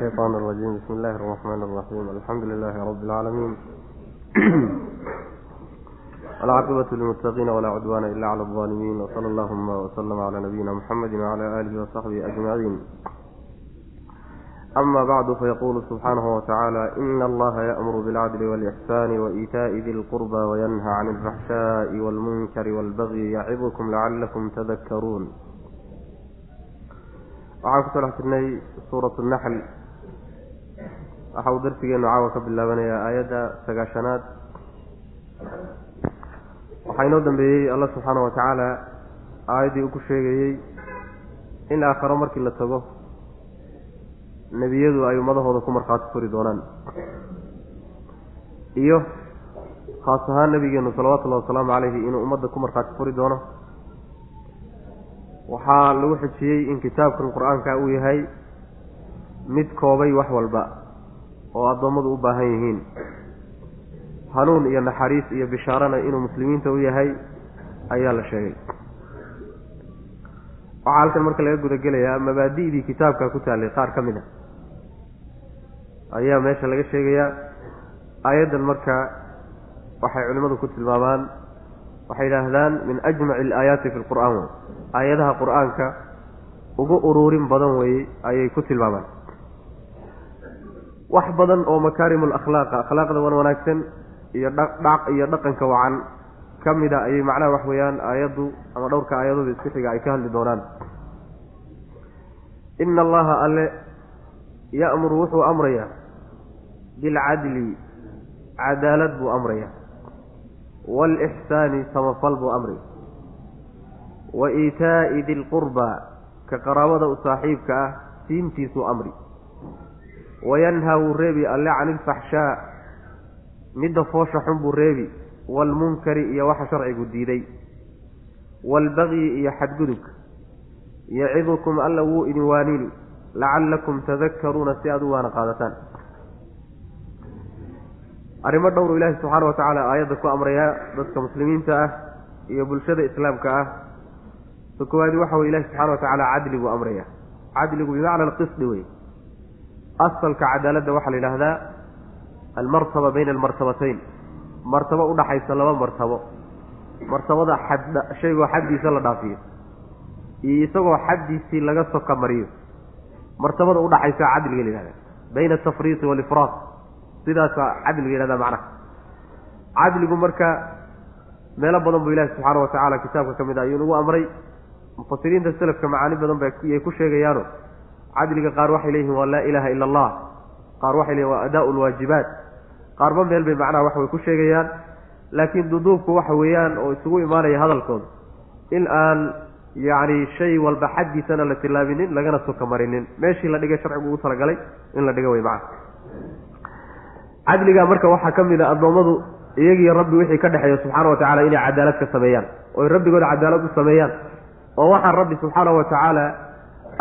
الشيطان الرجيم بسم الله الرحمن الرحيم الحمد لله رب العالمين والعاقبة للمتقين ولا عدوان إلا على الظالمين وصلى اللهم وسلم على نبينا محمد وعلى آله وصحبه أجمعين أما بعد فيقول سبحانه وتعالى إن الله يأمر بالعدل والإحسان وإيتاء ذي القربى وينهى عن الفحشاء والمنكر والبغي يعظكم لعلكم تذكرون waxaan kusoo dhex jirnay suuratu naxl waxa uu darsigeenu caawa ka bilaabanayaa aayadda sagaashanaad. Waxaa inoo dambeeyey alla subxaana wa tacaala aayaddii uu ku sheegayey in aakharo markii la tago nebiyadu ay ummadahooda ku markhaati furi doonaan. Iyo khaas ahaan nabigeenu salawatullahi wasalaamu caleyhi inuu ummadda ku markhaati furi doono. Waxaa lagu xijiyey in kitaabkan qur'aanka uu yahay mid koobay wax walba oo addoommadu u baahan yihiin. Hanuun iyo naxariis iyo bishaarana inuu muslimiinta u yahay ayaa la sheegay. Waxaa halkan marka laga guda gelayaa mabaadi'dii kitaabka ku taallay qaar ka mid a ayaa meesha laga sheegayaa aayaddan marka waxay culimmadu ku tilmaamaan waxay yidhaahdaan min ajmaci alaayaati fi lqur'aan wey aayadaha qur'aanka ugu uruurin badan weye ayay ku tilmaamaan wax badan oo makaarim alakhlaaqa akhlaaqda wan wanaagsan iyo dhaq iyo dhaqanka wacan. Ka mid a ayay macnaha wax weeyaan aayaddu ama dhowrka aayadooda isku ay ka hadli doonaan. Ina allaha alle ya'muru wuxuu amrayaa bilcadli cadaalad buu amraya waalixsaani samafal buu amri wa iitaa'i dilqurbaa ka qaraabada u saaxiibka ah siintiisuu amri wayanhaa wuu reebi alle cani ilfaxshaa midda foosha xun buu reebi waalmunkari iyo waxa sharcigu diiday waalbagyi iyo xadgudubka yacidukum alla wuu idin waanini lacallakum tadakkaruuna si aad u waana qaadataan arrimo dhowru ilaahi subxaana wa tacaala aayadda ku amrayaa dadka muslimiinta ah iyo bulshada islaamka ah ta koowaadi waxa weye ilahi subxana wa tacaala cadliguu amraya cadligu bimacna alqisdi wey asalka cadaaladda waxaa la yidhaahdaa almartaba bayna almartabatayn. Martabo udhaxaysa laba martabo. Martabada xad shaygoo xaddiisa la dhaafiyo. Iyo isagoo xaddiisii laga soka mariyo. Martabada udhaxaysa cadliga la yihahda bayna atafriiqi waalifraad sidaasaa cadliga yihahda macnaha. Cadligu marka meelo badan buu subxaana wa tacaala kitaabka ka mid ah ayuu nagu amray. Mufasiriinta selafka macaani badan bayay ku sheegayaano cadliga qaar waxay leeyihiin waa laa ilaaha ila allah qaar waxay leeyihiin waa adaa lwaajibaat qaarba meel bay macnaha wax way ku sheegayaan laakiin duduubku waxa weeyaan oo isugu imaanaya hadalkooda in aan yacni shay walba xaddiisana la tillaabinin lagana soka marinin. Meeshii la dhigay sharcigu ugu talagalay in la dhiga wey macana cadliga marka waxaa ka mid a addoommadu iyagiiyo rabbi wixii ka dhexeeya subxaana wa tacala inay cadaalad ka sameeyaan. Oy rabbigooda cadaalad u sameeyaan. Oo waxaan rabbi subxaana wa tacaala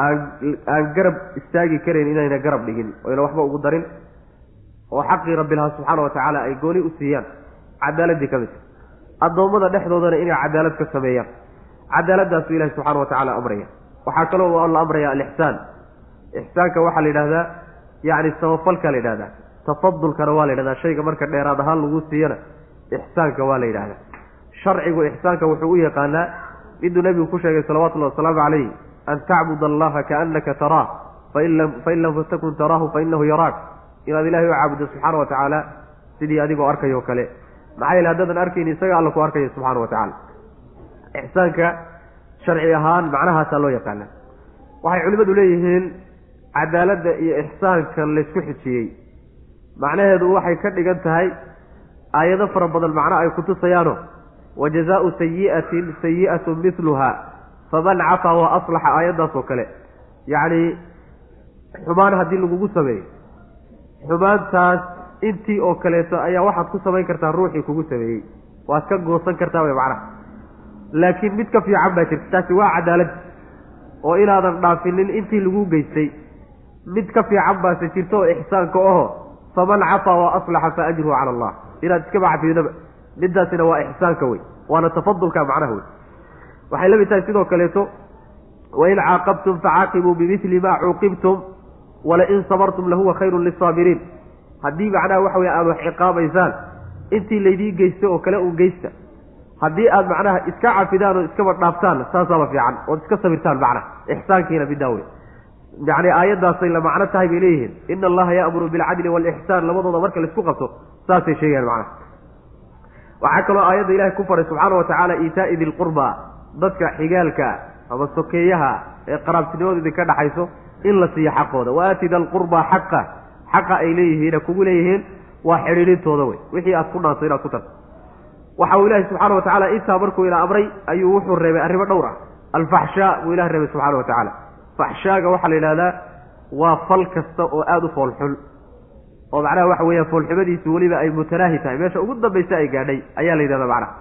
aan garab istaagi karayn inayna garab dhigin oyna waxba ugu darin oo xaqii rabbi lahaa subxaana wa tacaala ay gooni u siiyaan cadaaladdii ka mid addoommada dhexdoodana inay cadaalad ka sameeyaan. Cadaaladdaasuu ilahi subxana wa tacala amraya. Waxaa kaloo la amraya alixsaan. Ixsaanka waxaa la yidhahdaa yacni samafalka la yidhahdaa tafadulkana waa la yidhahdaa shayga marka dheeraad ahaan lagu siiyana ixsaanka waa la yidhahdaa sharcigu ixsaanka wuxuu u yaqaanaa miduu nebigu ku sheegay salawatullahi wasalaamu calayh an tacbud allaha kaanaka taraah fain lam takun taraahu fainahu yaraak inaad ilahay u caabuddo subxaana wa tacaala sidii adigoo arkayo kale maxaa yeele haddaadan arkayni isaga alla ku arkayo subxaana wa tacaala ixsaanka sharci ahaan macnahaasaa loo yaqaana waxay culimmadu leeyihiin cadaaladda iyo ixsaanka laysku xijiyey macnaheedu waxay ka dhigan tahay aayado fara badan macno ay kutusayaano wa jazaau sayi'atin sayi'atu miluha faman cafaa wa aslaxa aayaddaas oo kale yacni xumaan haddii lagugu sameeyo xumaantaas intii oo kaleeto ayaa waxaad ku samayn kartaa ruuxii kugu sameeyey waad ka goosan kartaa way macnaha laakiin mid ka fiican baa jirta taasi waa cadaalad oo inaadan dhaafinin intii lagu geystay mid ka fiican baase jirto oo ixsaanka oho faman cafaa wa aslaxa fa ajruhu cala allah inaad iska bacfidaba midaasina waa ixsaanka wey waana tafadulka macnaha wey waxay la mid tahay sidoo kaleeto wain caaqabtum facaaqibuu bimili maa cuuqibtum walain sabartum lahuwa khayrun lisaabiriin haddii macnaha waxa weye aad wax ciqaabaysaan intii laydiin geysta oo kale un geysta haddii aad macnaha iska cafidaan oo iskaba dhaaftaan saasaaba fiican ood iska sabirtaan macnaha ixsaankiina bidaa wey yani aayaddaasay la macno tahay bay leeyihiin ina allaha ya'muru bilcadli waalixsaan labadooda marka la isku qabto saasay sheegayaan macnaha. Waxaa kaloo aayadda ilahay ku faray subxaana wa tacaala iitaa'i dilqurba dadka xigaalka ama sokeeyaha ee qaraabtinimadooda ka dhaxayso in la siiyo xaqooda. Waaati da lqurba xaqa. Xaqa ay leeyihiina kugu leeyihiin waa xidhiidhintooda wey. Wixii aad ku dhaanto inaad ku tarto waxa uu ilahi subxaana wa tacala intaa markuu ila amray ayuu wuxuu reebay arrimo dhowr ah. Alfaxshaa buu ilah reebay subxana wa tacaala. Faxshaaga waxaa la yidhahdaa waa fal kasta oo aada u foolxun. Oo macnaha waxa weeyaan foolxumadiisu weliba ay mutanaahi tahay. Meesha ugu dambaysa ay gaadhay ayaa la yidhahdaa macnaha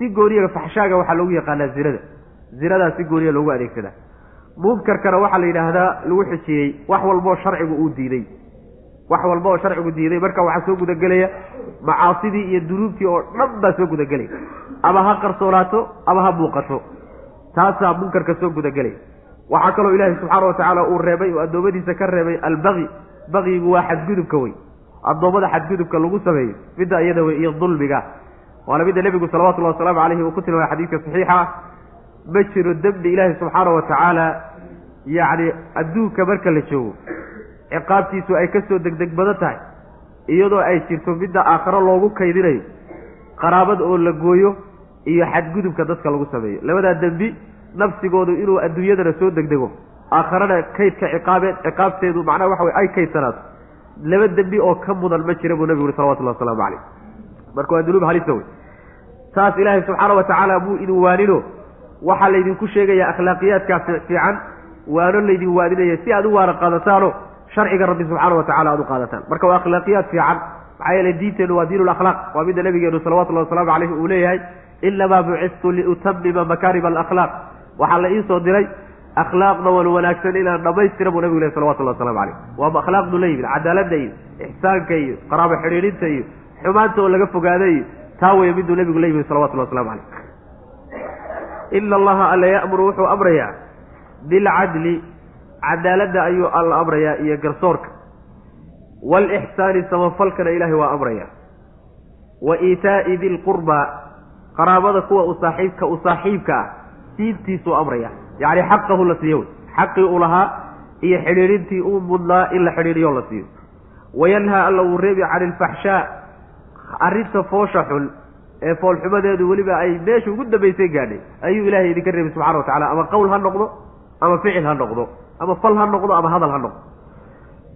si gooniyaga faxshaaga waxaa loogu yaqaanaa zinada zinadaa si gooniya loogu adeegsadaa munkarkana waxaa la yidhaahdaa lagu xijiyey wax walboo sharcigu uu diiday. Wax walba oo sharcigu diiday marka waxaa soo gudagelaya macaasidii iyo dunuubtii oo dhan baa soo gudagelaya ama ha qarsoonaato ama ha muuqato taasaa munkarka soo gudagelaya waxaa kaloo ilaahay subxaana wa tacaala uu reebay oo addoommadiisa ka reebay albaqi. Baqigu waa xadgudubka wey addoommada xadgudubka lagu sameeyo midda iyada wey iyo dulmiga waana midda nebigu salawatullahi wasalaamu caleyhi uu ku tilmaamay xadiidka saxiixa. Ah ma jiro dembi ilaahay subxaana wa tacaala yacni adduunka marka la joogo ciqaabtiisu ay ka soo degdeg badan tahay iyadoo ay jirto midda aakharo loogu kaydinayo qaraabad oo la gooyo iyo xadgudubka dadka lagu sameeyo. Labadaa dembi nafsigoodu inuu adduunyadana soo degdego aakharana kaydka ciqaabeed ciqaabteedu macnaha waxa wey ay kaydsanaato laba dembi oo ka mudan ma jira buu nabigu uri salawatullahi wasalaamu caleyh marka waa dunuub halisa wey saas ilaahay subxaana wa tacaala buu idin waanino waxaa laydinku sheegaya akhlaaqiyaadkaa fiican waano laydin waadinaya si aad u waana qaadataano sharciga rabbi subxaana wa tacala aad u qaadataan marka waa akhlaaqiyaad fiican maxaa yeele diinteennu waa diin lakhlaaq waa midda nabigeenu salawatullahi wasalaamu caleyhi uu leeyahay inamaa bucistu liutamima makaarima alakhlaaq. Waxaa la iisoo diray akhlaaqda wan wanaagsan inaan dhammaystira buu nabigu leh salawatullahi waslamu caleyh waa akhlaaqdu la yimid cadaaladda iyo ixsaanka iyo qaraabo xidhiidhinta iyo xumaanta oo laga fogaada iyo taa weeye miduu nabigu la yimid salawatullahi waslamu caleyh ina allaha alla ya'muru wuxuu amrayaa bilcadli cadaaladda ayuu alla amrayaa iyo garsoorka. Waalixsaani samafalkana ilaahay waa amraya wa iitaa'i dilqurbaa qaraabada kuwa u saaxiibka u saaxiibka ah siintiisuu amraya yacni xaqahu la siiyo wey xaqii uu lahaa iyo xidhiidhintii uu mudnaa in la xidhiidhiyo la siiyo. Wayanhaa alla uu reebi cani ilfaxshaa arrinta foosha xun ee foolxumadeedu weliba ay meesha ugu dambaysay gaadhay ayuu ilaahay idinka reebi subxana wa tacala ama qowl ha noqdo ama ficil ha noqdo ama fal ha noqdo ama hadal ha noqdo.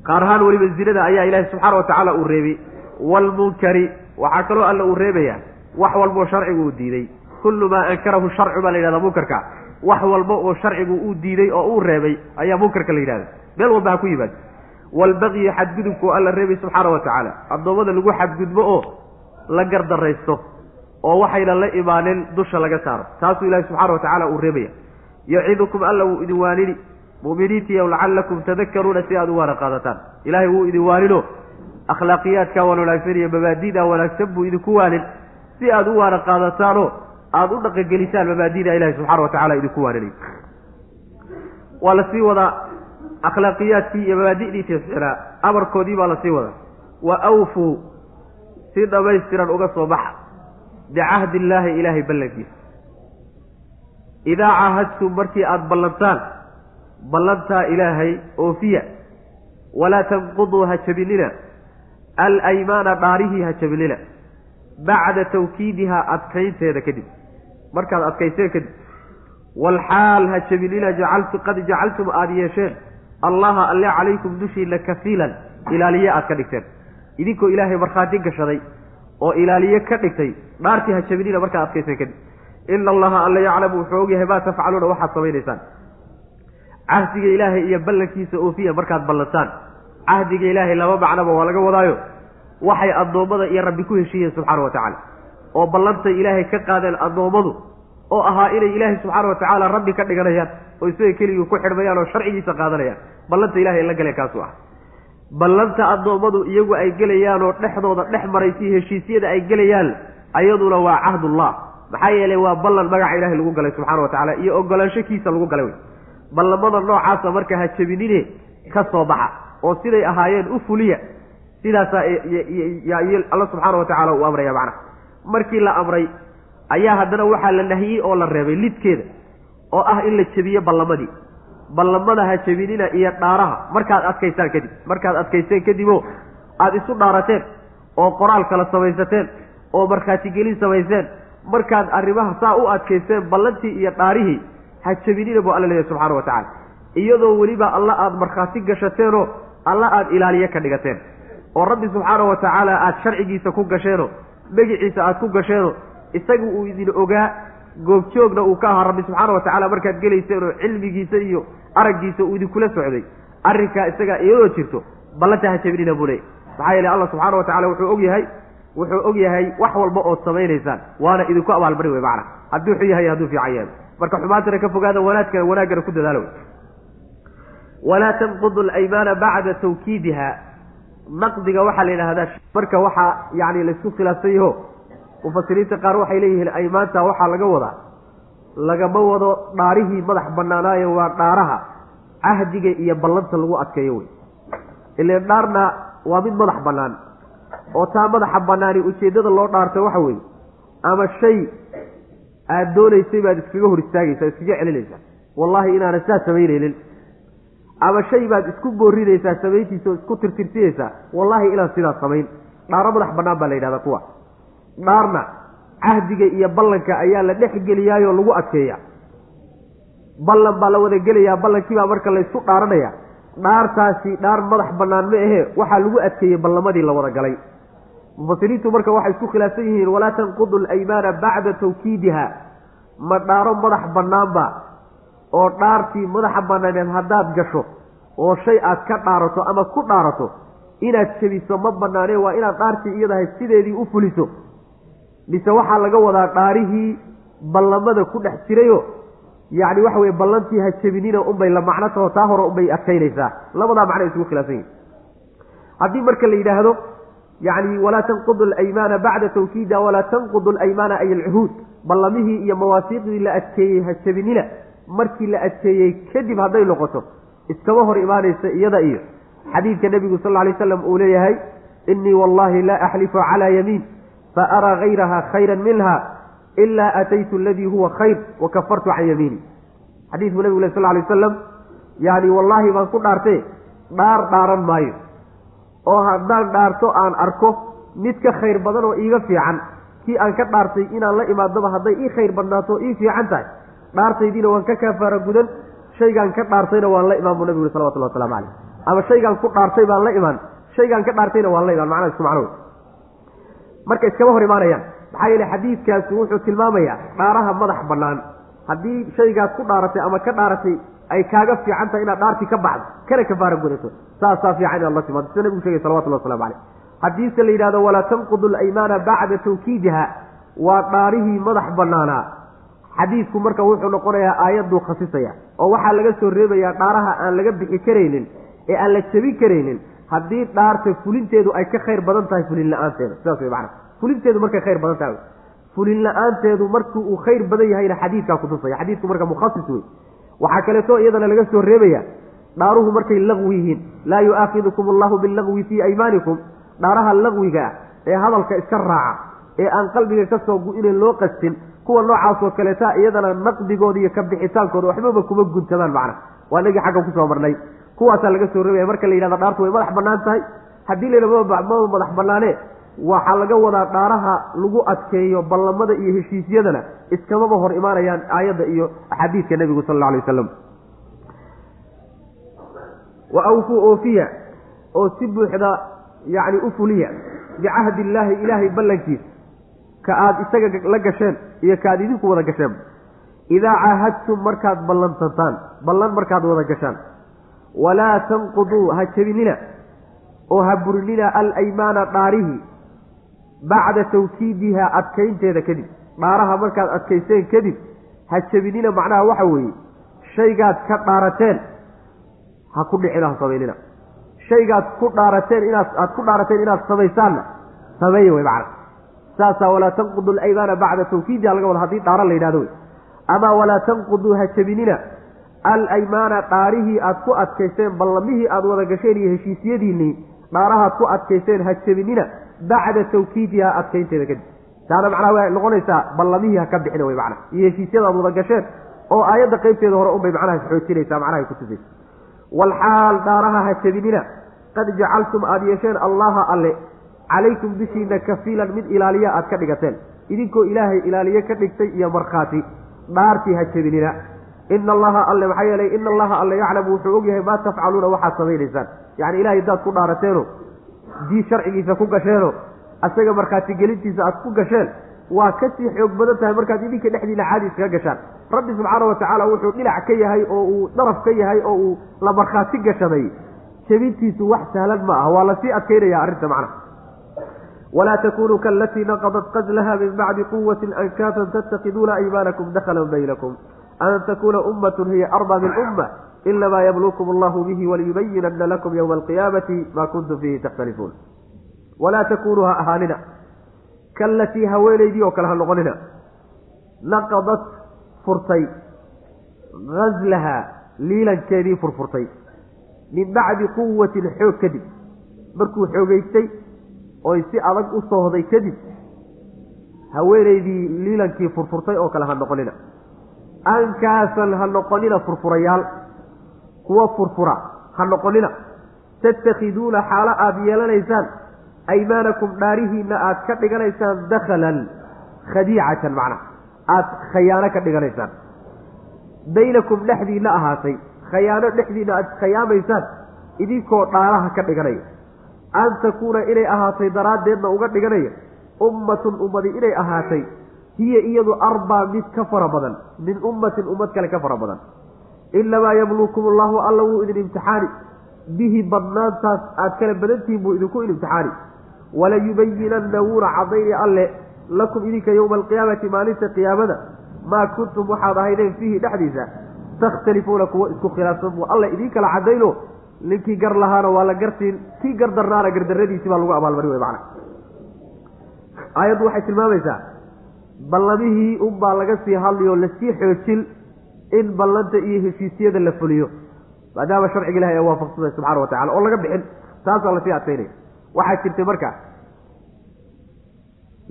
Qaar ahaan weliba zinada ayaa ilaahay subxaana wa tacaala uu reebay. Waalmunkari waxaa kaloo alla uu reebayaa wax walboo sharcigu uu diiday. Kullu maa ankarahu sharcu baa la yidhahdaa munkarka. Wax walba oo sharcigu uu diiday oo uu reebay ayaa munkarka la yidhahda meel walba ha ku yimaado. Waalbaqyi xadgudubka alla reebay subxaana wa tacaala addoommada lagu xadgudbo oo la gardaraysto oo waxayna la imaanin dusha laga saaro. Taasuu ilaahi subxaana wa tacaala uu reebaya. Yacidukum alla wuu idin waanini mu'miniintiiyow lacallakum tadakaruuna si aad u waana qaadataan. Ilaahay wuu idin waanino akhlaaqiyaadkaa waan wanaagsan iyo mabaadi'daa wanaagsan buu idinku waanin. Si aad u waana qaadataanoo aada u dhaqangelisaan mabaadida ilahi subxana wa tacala idinku waaninay waa la sii wadaa akhlaaqiyaadkii iyo mabaadi'dii tiscinaa amarkoodii baa la sii wadaa. Wa awfuu si dhammaystiran uga soo baxa. Bicahdi illaahi ilaahay ballankiisa idaa caahadtum markii aada ballantaan ballantaa ilaahay oofiya walaa tanquduu ha jabinina alaymaana dhaarihii ha jabinina bacda tawkiidihaa adkaynteeda kadib. Markaad adkayseen kadib waalxaal ha jabinina jacaltu qad jacaltum aada yeesheen allaha alle calaykum dushiina kafiilan ilaaliye aad ka dhigteen idinkoo ilaahay markhaati gashaday oo ilaaliye ka dhigtay dhaartii ha jabinina markaad adkayseen kadib. Ina allaha alle yaclamu wuxuu ogyahay maa tafcaluuna waxaad samaynaysaan. Cahdiga ilaahay iyo ballankiisa oofiya markaad ballantaan cahdiga ilaahay laba macnaba waa laga wadaayo. Waxay addoommada iyo rabbi ku heshiiyeen subxaana wa tacaala. Oo ballantay ilaahay ka qaadeen addoommadu oo ahaa inay ilaahay subxaana wa tacaala rabbi ka dhiganayaan oo isaga keligii ku xidhmayaan oo sharcigiisa qaadanayaan. Ballanta ilahay la galeen kaasuu ah ballanta addoommadu iyagu ay gelayaan oo dhexdooda dhex maraysi heshiisyada ay gelayaan ayaduna waa cahdullah. Maxaa yeelay waa ballan magaca ilahay lagu galay subxana wa tacaala iyo ogolaansho kiisa lagu galay wey. Ballamada noocaasa marka ha jabinine ka soo baxa oo siday ahaayeen u fuliya sidaasaa alla subxaana wa tacaala uu amraya macnaha. Markii la amray ayaa haddana waxaa la nahiyey oo la reebay lidkeeda oo ah in la jebiyo ballamadii ballamada ha jebinina iyo dhaaraha. Markaad adkaysaan kadib markaad adkaysteen kadib oo aada isu dhaarateen oo qoraal kala samaysateen oo markhaatigelin samayseen markaad arrimaha saa u adkaysteen ballantii iyo dhaarihii ha jebinina buu alla leeyahy subxaana wa tacaala. Iyadoo weliba alla aada markhaati gashateenoo alla aada ilaaliye ka dhigateen. Oo rabbi subxaana wa tacaala aada sharcigiisa ku gasheenoo magiciisa aada ku gasheenoo isaga uu idin ogaa goobjoogna uu ka ahaa rabbi subxaana wa tacala markaad gelayseen oo cilmigiisa iyo araggiisa uu idinkula socday arrinkaa isagaa iyadoo jirto ballanta ha jebinina buu maxaa yeele allah subxaana wa tacala wuxuu og yahay wuxuu og yahay wax walba ood samaynaysaan waana idinku abaalmari wey macana hadduu xun yahay hadduu fiican yahay. Marka xumaantana ka fogaada wanaadkana wanaaggana ku dadaalo wey walaa tanqudu alaymaana bacda tawkiidiha naqdiga waxaa la yidhaahdaa marka waxaa yani laysku khilaafsan yaho mufasiriinta qaar waxay leeyihiin aymaanta waxaa laga wadaa lagama wado dhaarihii madax banaanaayo waa dhaaraha cahdiga iyo ballanta lagu adkeeyo wey. Ileen dhaarna waa mid madax bannaan oo taa madaxa bannaani ujeeddada loo dhaarto waxa weeye ama shay aada doonaysay baad iskaga hor istaagaysaa iskaga celinaysaa. Wallaahi inaana saa samaynaynin ama shay baad isku boorinaysaa samayntiisa oo isku tirtirsinaysaa. Wallaahi inaan sidaas samayn dhaaro madax bannaan baa la yidhahdaa kuwa dhaarna cahdiga iyo ballanka ayaa la dhex geliyaayoo lagu adkeeya ballan baa la wada gelayaa ballankiibaa marka laysku dhaaranaya. Dhaartaasi dhaar madax bannaan ma ahee waxaa lagu adkeeyey ballamadii la wada galay. Mufasiriintu marka waxay isku khilaafsan yihiin walaa tanqudu alaymaana bacda tawkiidiha. Ma dhaaro madax bannaanba oo dhaartii madaxa bannaaneed haddaad gasho oo shay aad ka dhaarato ama ku dhaarato inaad jebiso ma bannaanee waa inaad dhaartii iyadahay sideedii u fuliso mise waxaa laga wadaa dhaarihii ballamada ku dhex jirayo. Yacni waxa weye ballantii ha jebinina unbay la macno taho taa hore unbay adkaynaysaa. Labadaa macno isugu khilaafsan yihiin haddii marka la yidhaahdo yacni walaa tanqudu alaymaana bacda tawkiida walaa tanqudu alaymaana ay alcuhuud. Ballamihii iyo mawaasiiqdii la adkeeyey ha jebinina markii la adkeeyey kadib hadday noqoto iskama hor imaanaysa iyada iyo. Xadiidka nebigu sal lay slam uu leeyahay inii wallahi laa axlifu calaa yamiin faaraa gayraha khayra minha ilaa ataytu aladii huwa khayr wa kafartu can yamiini xadiidku nebigu le sal lay wasalam yani wallaahi baan ku dhaartee dhaar dhaaran maayo oo haddaan dhaarto aan arko mid ka khayr badan oo iiga fiican kii aan ka dhaartay inaan la imaadoba hadday ii khayr badnaato ii fiican tahay dhaartaydiina waan ka kaafaara gudan shaygaan ka dhaartayna waan la imaan buu nabigu salawatullah waslamu caleyh ama shaygaan ku dhaartay baan la imaan shaygaan ka dhaartayna waan la imaan macnaha isku macno marka iskama hor imaanayaan. Maxaa yeele xadiidkaasi wuxuu tilmaamayaa dhaaraha madax bannaan. Haddii shaygaad ku dhaaratay ama ka dhaaratay ay kaaga fiican tahay inaad dhaartii ka baxdo kana kafaara gudato. Saasaa fiican inaad la timaado sida nabigu shegay salawatullah waslamu caleyh haddiise la yidhahdo walaa tanqudu alaymaana bacda tawkiidiha waa dhaarihii madax bannaanaa xadiidku marka wuxuu noqonayaa aayadduu khasisaya oo waxaa laga soo reebayaa dhaaraha aan laga bixi karaynin ee aan la jebin karaynin haddii dhaarta fulinteedu ay ka khayr badan tahay fulin la'aanteeda. Sidaas way macana fulinteedu markay khayr badan tahay. Fulin la'aanteedu markii uu khayr badan yahayna xadiidkaa kutusaya xadiidku marka mukhasis wey waxaa kaleeto iyadana laga soo reebaya dhaaruhu markay laqwi yihiin. Laa yu'aakidukum allahu bilaqwi fii aymaanikum. Dhaaraha laqwiga ah ee hadalka iska raaca ee aan qalbiga ka soo gu-inen loo qastin kuwa noocaasoo kaleeta iyadana naqdigooda iyo ka bixitaankooda waxbaba kuma guntamaan macna waa nagii xagga ku soo marnay kuwaasaa laga soo reebaya. Marka la yidhahda dhaartu way madax bannaan tahay. Haddii la yidhahdo mama madax bannaane waxaa laga wadaa dhaaraha lagu adkeeyo ballamada iyo heshiisyadana. Iskamaba hor imaanayaan aayadda iyo axaadiidka nebigu sal alla alay wasalam wa awfuu oofiya oo si buuxda yacni u fuliya bicahdi illaahi ilaahay ballankiisa. Ka aada isaga la gasheen iyo ka aad idinku wada gasheen. Idaa caahadtum markaad ballantantaan ballan markaad wada gashaan walaa tanquduu ha jebinina oo ha burinina alaymaana dhaarihi bacda tawkiidiha adkaynteeda kadib. Dhaaraha markaad adkayseen kadib ha jebinina macnaha waxa weeye shaygaad ka dhaarateen ha ku dhicina ha samaynina shaygaad ku dhaarateen inaad aad ku dhaarateen inaad samaysaanna sameeya wey macna. Saasaa walaa tanqudu alaymaana bacda tawkiidiha laga wada haddii dhaaro la yidhahdo wey ama walaa tanquduu ha jebinina alaymaana dhaarihii aad ku adkayseen ballamihii aad wada gasheen iyo heshiisyadiinnii dhaarahaad ku adkayseen ha jebinina bacda tawkiidiha adkaynteeda kadib. Taana macnaha way noqonaysaa ballamihii ha ka bixina wey macnaha. Iyo heshiisyada aad wada gasheen oo aayadda qaybteeda hore unbay macnaha xoojinaysaa macnaha ku tusaysa walxaal dhaaraha ha jebinina qad jacaltum aada yeesheen allaha alle calaykum dushiina kafiilan mid ilaaliya aad ka dhigateen. Idinkoo ilaahay ilaaliye ka dhigtay iyo markhaati dhaartii ha jebinina ina allaha alle maxaa yeelay ina allaha alle yaclamu wuxuu ogyahay maa tafcaluuna waxaad samaynaysaan yacni ilahay haddaad ku dhaarateeno dii sharcigiisa ku gasheeno asaga markhaati gelintiisa aad ku gasheen waa ka sii xoog badan tahay markaad idinka dhexdiina caadi iskaga gashaan rabbi subxaana wa tacaala wuxuu dhinac ka yahay oo uu daraf ka yahay oo uu la markhaati gashaday jebintiisu wax sahlan ma ah waa la sii adkaynaya arrinta macnaha walaa takunuu kaalatii naqadat qazlaha min bacdi quwatin ankaatan tattakiduuna aymaanakum dakhalan baynakum an takuuna ummatun hiya arda min umma inamaa yabluukum allahu bihi waliyubayinana lakum yowma alqiyaamati maa kuntum fiihi takhtalifuun walaa takunuu ha ahaanina kaalatii haweenaydii oo kale ha noqonina naqadat furtay gazlaha liilankeedii furfurtay min bacdi quwatin xoog kadib markuu xoogeystay oy si adag u soohday kadib haweenaydii liilankii furfurtay oo kale ha noqonina ankaasan ha noqonina furfurayaal. Kuwa furfura ha noqonina. Tattakhiduuna xaalo aada yeelanaysaan. Aymaanakum dhaarihiina aad ka dhiganaysaan dakhalan khadiicatan macnaha aada khayaano ka dhiganaysaan. Baynakum dhexdiina ahaatay. Khayaano dhexdiina aad khayaamaysaan idinkoo dhaaraha ka dhiganaya. An takuuna inay ahaatay daraaddeedna uga dhiganaya. Ummatun ummadi inay ahaatay hiya iyadu arbaa mid ka fara badan min ummatin ummad kale ka fara badan. Inamaa yabluukum allahu alla wuu idin imtixaani. Bihi badnaantaas aad kala badantihiin buu idinku imtixaani. Walayubayinanna wuuna cadayni alle lakum idinka yowma alqiyaamati maalinta qiyaamada maa kuntum waxaad ahaydeen fiihi dhexdiisa. Takhtalifuuna kuwo isku khilaafsan buu alla idin kala cadayno ninkii gar lahaana waa la gartiin kii gar darnaana gardaradiisi baa lagu abaalmari wey macana aayaddu waxay tilmaamaysaa ballamihii unbaa laga sii hadliyo la sii xoojin in ballanta iyo heshiisyada la fuliyo. Maadaama sharciga ilahay ee waafaqsada subxana wa tacala oo laga bixin taasaa la sii adkaynaya waxaa jirtay marka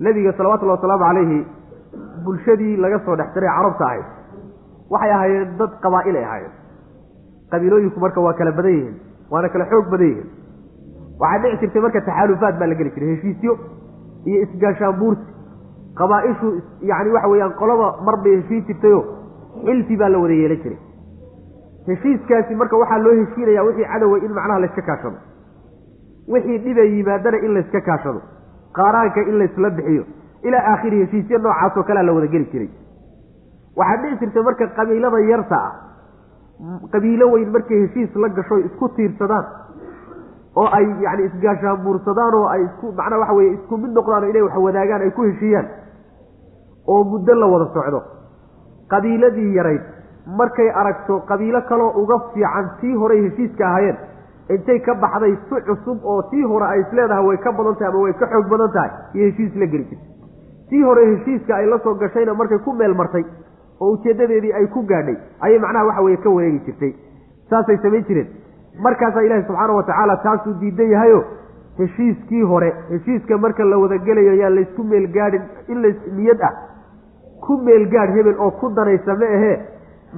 nebiga salawatullahi wasalaamu calayhi bulshadii laga soo dhex diray carabta ahayd. Waxay ahaayeen dad qabaa'il ay ahaayeen. Qabiilooyinku marka waa kala badan yihiin waana kala xoog badan yihiin. Waxaa dhici jirtay marka taxaalufaad baa la geli jiray heshiisyo iyo isgaashaanbuursi qabaa-ishu yani waxa weeyaan qolaba mar bay heshiin jirtayo xilfi baa la wada yeelan jiray. Heshiiskaasi marka waxaa loo heshiinaya wixii cadowa in macnaha layska kaashado. Wixii dhibay yimaadana in layska kaashado. Qaaraanka in laysla bixiyo. Ilaa aakhiri heshiisyo noocaasoo kalea la wada geli jiray. Waxaa dhici jirtay marka qabiilada yarta ah qabiilo weyn markay heshiis la gasho isku tiirsadaan oo ay yani isgaashaanbuursadaan oo ay isku macnaa waxa weye isku mid noqdaan inay wax wadaagaan ay ku heshiiyaan oo muddo la wada socdo. Qabiiladii yarayd markay aragto qabiilo kaloo uga fiican tii horey heshiiska ahaayeen intay ka baxday si cusub oo tii hore ay isleedahay way ka badan tahay ama way ka xoog badan tahay iyo heshiis la geli jirtay tii hore heshiiska ay la soo gashayna markay ku meel martay oo ujeedadeedii ay ku gaadhay ayay macnaha waxa weye ka wareegi jirtay. Saasay samayn jireen. Markaasaa ilaahi subxaana wa tacaala taasuu diidan yahayo heshiiskii hore heshiiska marka la wada gelayo yaan laysku meelgaadhin in lays niyad ah ku meelgaadh hebel oo ku danaysa ma ahee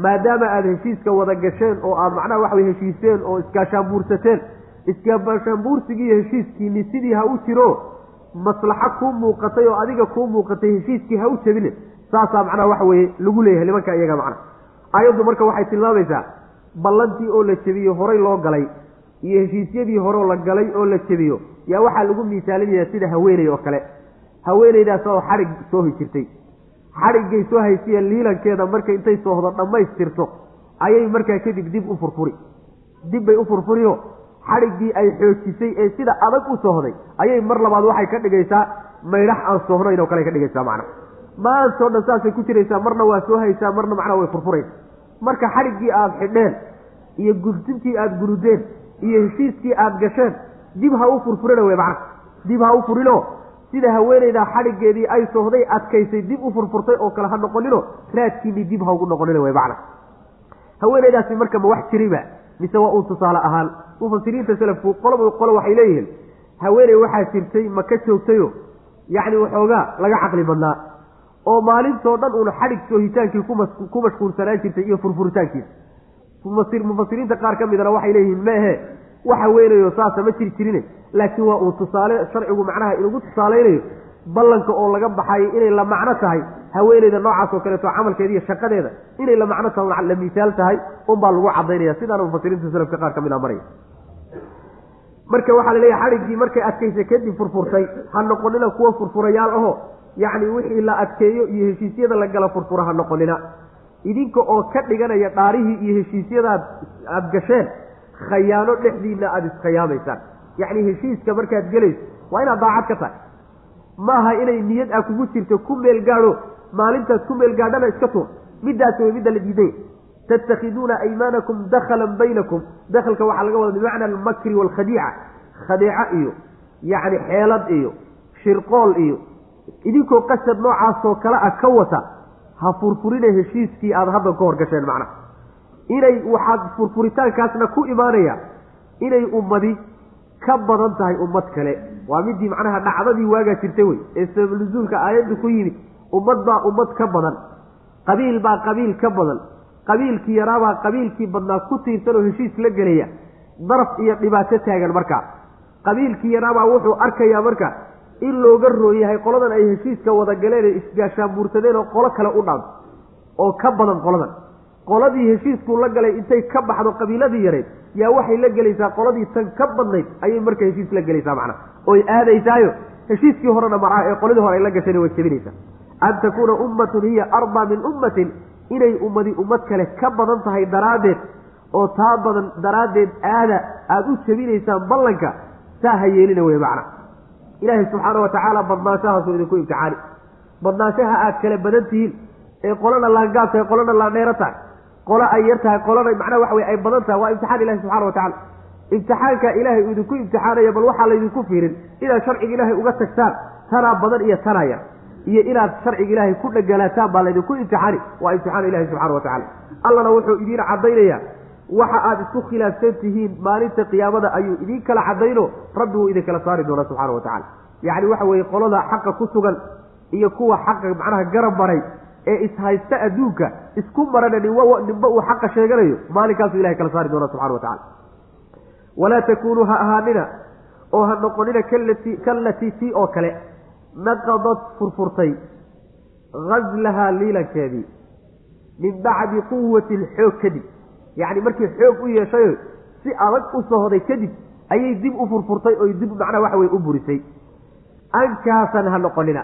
maadaama aada heshiiska wada gasheen oo aada macnaha waxa weye heshiiseen oo iskaashaanbuursateen iskaashaanbuursigii iyo heshiiskiini sidii ha u jiro maslaxo kuu muuqatay oo adiga kuu muuqatay heshiiskii ha u jebine saasaa macnaha waxa weeye lagu leeyahay nimanka iyaga macna aayaddu marka waxay tilmaamaysaa ballantii oo la jebiyo horay loo galay iyo heshiisyadii horeoo la galay oo la jebiyo yaa waxaa lagu miisaalinaya sida haweeney oo kale. Haweeneydaas oo xadhig soohi jirtay xadhiggay soo haysiya liilankeeda markay intay soohdo dhammaystirto ayay markaa kadib dib u furfuri. Dib bay u furfuriyo xadhiggii ay xoojisay ee sida adag u soohday ayay mar labaad waxay ka dhigaysaa maydhax aan soohnayn oo kale ka dhigaysaa macna maantao dhan saasay ku jiraysaa marna waa soo haysaa marna macnaa way furfuraysa marka xadhiggii aada xidheen iyo gurdintii aada gurudeen iyo heshiiskii aada gasheen dib ha u furfurina wey macna dib ha u furino sida haweeneydaa xadhiggeedii ay sohday adkaysay dib u furfurtay oo kale ha noqonino raadkiinii dib ha ugu noqonina wey macna haweeneydaasi marka ma wax jiriba mise waa uu tusaale ahaan mufasiriinta selafku qoloba qolo waxay leeyihiin haweeney waxaa jirtay ma ka joogtayo yacni waxoogaa laga caqli badnaa oo maalintoo dhan uuna xadhig soohitaankii ku mashquulsanaan jirtay iyo furfuritaankiisa. Mufasiriinta qaar ka midana waxay leeyihiin meehe waxa weynayo saasa ma jiri jirine laakiin waa uu tusaale sharcigu macnaha inugu tusaalaynayo ballanka oo laga baxayo inay la macno tahay haweeneyda noocaas oo kaleeto camalkeeda iyo shaqadeeda inay la macno tahay la misaal tahay unbaa lagu cadaynaya sidaana mufasiriinta salafka qaar ka mid a maraya. Marka waxaa la leeyahay xadhiggii markay adkaysa kadib furfurtay ha noqonina kuwa furfurayaal aho yacni wixii la adkeeyo iyo heshiisyada la gala furfura ha noqonina. Idinka oo ka dhiganaya dhaarihii iyo heshiisyadaad aada gasheen khayaano dhexdiina aada iskhiyaamaysaan yacni heshiiska markaad gelayso waa inaad daacad ka tahay. Maaha inay niyad a kugu jirto ku meel gaadho maalintaad ku meel gaadhana iska tuur. Middaasi way midda la diiday tattakhiduuna aymaanakum dakhalan baynakum. Dakhalka waxaa laga wada bimacna almakri waalkhadiica khadeeco iyo yacni xeelad iyo shirqool iyo. Idinkoo qasad noocaasoo kale ah ka wata ha furfurina heshiiskii aada hadda ka horgasheen macnaha inay waxaad furfuritaankaasna ku imaanaya inay ummadi ka badan tahay ummad kale. Waa midii macnaha dhacdadii waagaa jirtay wey ee sababnuzuulka aayaddu ku yimid ummad baa ummad ka badan qabiil baa qabiil ka badan qabiilkii yaraabaa qabiilkii badnaa ku tiirsan oo heshiis la gelaya daraf iyo dhibaato taagan markaa. Qabiilkii yaraabaa wuxuu arkayaa marka in looga rooyahay qoladan ay heshiiska wada galeen ee isgaashaanbuursadeen oo qolo kale u dhaanto oo ka badan qoladan qoladii heshiiskuu la galay intay ka baxdo qabiiladii yareed yaa waxay la gelaysaa qoladii tan ka badnayd ayay marka heshiis la gelaysaa macnaha oy aadaysaayo heshiiskii horena marca ee qoladii hore ay la gasheen way jebinaysaa. An takuuna ummatun hiya arbaa min ummatin inay ummadi ummad kale ka badan tahay daraaddeed oo taa badan daraaddeed aada aada u jebinaysaan ballanka saa ha yeelina wey macna ilaahay subxaana wa tacaala badnaanshahaasuu idinku imtixaani badnaanshaha aad kala badan tihiin ee qolana laangaab tahay qolana laandheero tahay qolo ay yar tahay qolana macnaha waxa wey ay badan tahay waa imtixaan ilahi wa tacala imtixaanka ilaahay uu idinku imtixaanaya bal waxaa laydinku fiirin inaad sharciga ilaahay uga tagtaan tanaa badan iyo tanaa yar iyo inaad sharciga ilaahay ku dhagalaataan baa laydinku imtixaani waa imtixaan ilahi subxana wa tacala allana wuxuu idiin caddaynaya waxa aada isku khilaafsan tihiin maalinta qiyaamada ayuu idiin kala cadayno rabbi wuu idinkala saari doonaa subxana wa tacala yacni waxa weeye qolada xaqa ku sugan iyo kuwa xaqa macnaha garab maray ee ishaysta adduunka isku marana ninba uu xaqa sheeganayo maalinkaasuu ilahay kala saari doonaa subxana wa tacala walaa takuunuu ha ahaanina oo ha noqonina kallatii tii oo kale naqadad furfurtay ghaslahaa liilankeedii min bacdi quwatin xoog kadib. Yacni markii xoog u yeeshayo si adag u sohoday kadib ayay dib u furfurtay oy dib macnaha waxa weye u burisay. Ankaasan ha noqonina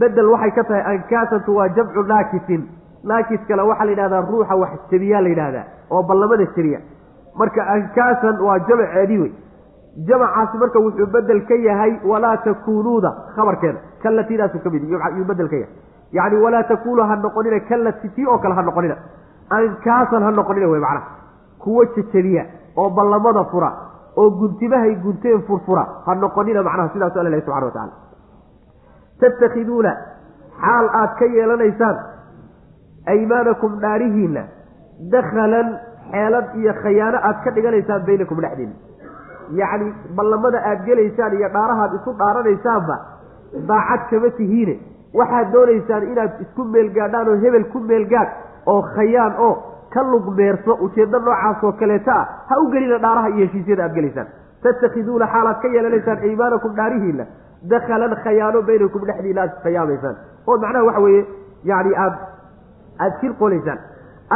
bedel waxay ka tahay ankaasantu waa jamcu naakisin. Naakiskale waxaa la yidhahdaa ruuxa wax jebiyaa la yidhahdaa oo ballamada jebiya marka ankaasan waa jamaceedii wey jamacaasi marka wuxuu bedel ka yahay walaa takuunuuda khabarkeeda kalatiidaasu ka mid yuu bedel ka yahay. Yacni walaa takuunu ha noqonina kalati tii oo kale ha noqonina. Ankaasan ha noqonina wey macnaha. Kuwo jejebiya oo ballamada fura oo guntimahay gunteen furfura ha noqonina macnaha sidaasu alla ilahi subxana wa tacala tattakhiduuna xaal aad ka yeelanaysaan aymaanakum dhaarihiinna dakhalan xeelad iyo khayaano aad ka dhiganaysaan baynakum dhexdiina yacni ballamada aad gelaysaan iyo dhaarahaad isu dhaaranaysaanba daacad kama tihiine. Waxaad doonaysaan inaad isku meelgaadhaan oo hebel ku meelgaadh oo khayaan oo ka lugmeerso ujeeddo noocaasoo kaleeta ah ha u gelina dhaaraha iyo heshiisyada aad gelaysaan. Tattakhiduuna xaalaad ka yeelanaysaan aymaanakum dhaarihiinna dakhalan khayaano baynakum dhexdiina aad isqiyaamaysaan oo macnaha waxa weeye yani aad aada shir qolaysaan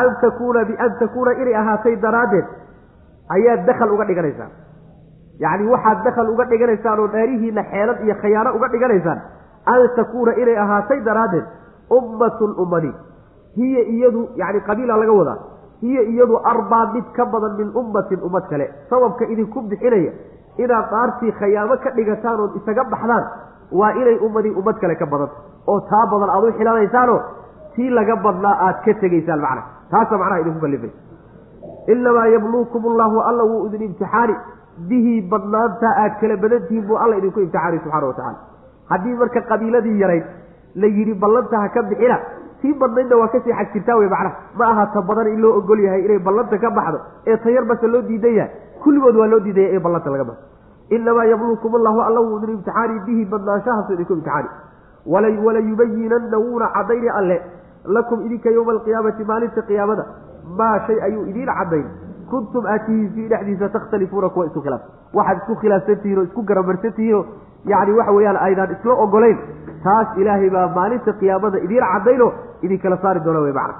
an takuuna bian takuuna inay ahaatay daraaddeed ayaad dakhal uga dhiganaysaan yacni waxaad dakhal uga dhiganaysaan oo dhaarihiina xeelad iyo khayaano uga dhiganaysaan an takuuna inay ahaatay daraaddeed ummatun ummadi hiya iyadu yani qabiila laga wadaa hiya iyadu arbaa mid ka badan min ummatin ummad kale sababka idinku bixinaya inaad dhaartii khayaamo ka dhigataan ood isaga baxdaan waa inay ummadii ummad kale ka badanta oo taa badan aad u xilanaysaanoo tii laga badnaa aad ka tegaysaan macna. Taasa macnaha idinku kallifay inamaa yabluukum allahu alla wuu idin imtixaani. Bihi badnaanta aad kala badantihiin buu alla idinku imtixaani subxana wa tacala haddii marka qabiiladii yarayd la yidhi ballanta ha ka bixina tii badnaydna waa ka sii xag jirtaa wey macnaha. Ma aha ta badan in loo ogol yahay inay ballanta ka baxdo ee tayar base loo diidan yahay kulligood waa loo diidaya in ballanta laga baxo. Inamaa yabluukum allahu alla wuu idin imtixaani bihi badnaanshahaasu idinku imtixaani walayubayinanna wuuna cadayni alle lakum idinka yowma alqiyaamati maalinta qiyaamada maa shay ayuu idiin cadayn kuntum aatihiin fii dhexdiisa takhtalifuuna kuwa isku khilaafsan. Waxaad isku khilaafsantihiin oo isku garamarsantihiinoo yacni waxa weeyaan aydaan isla ogolayn. Taas ilaahay baa maalinta qiyaamada idiin cadayno idinkala saari doona wey macna.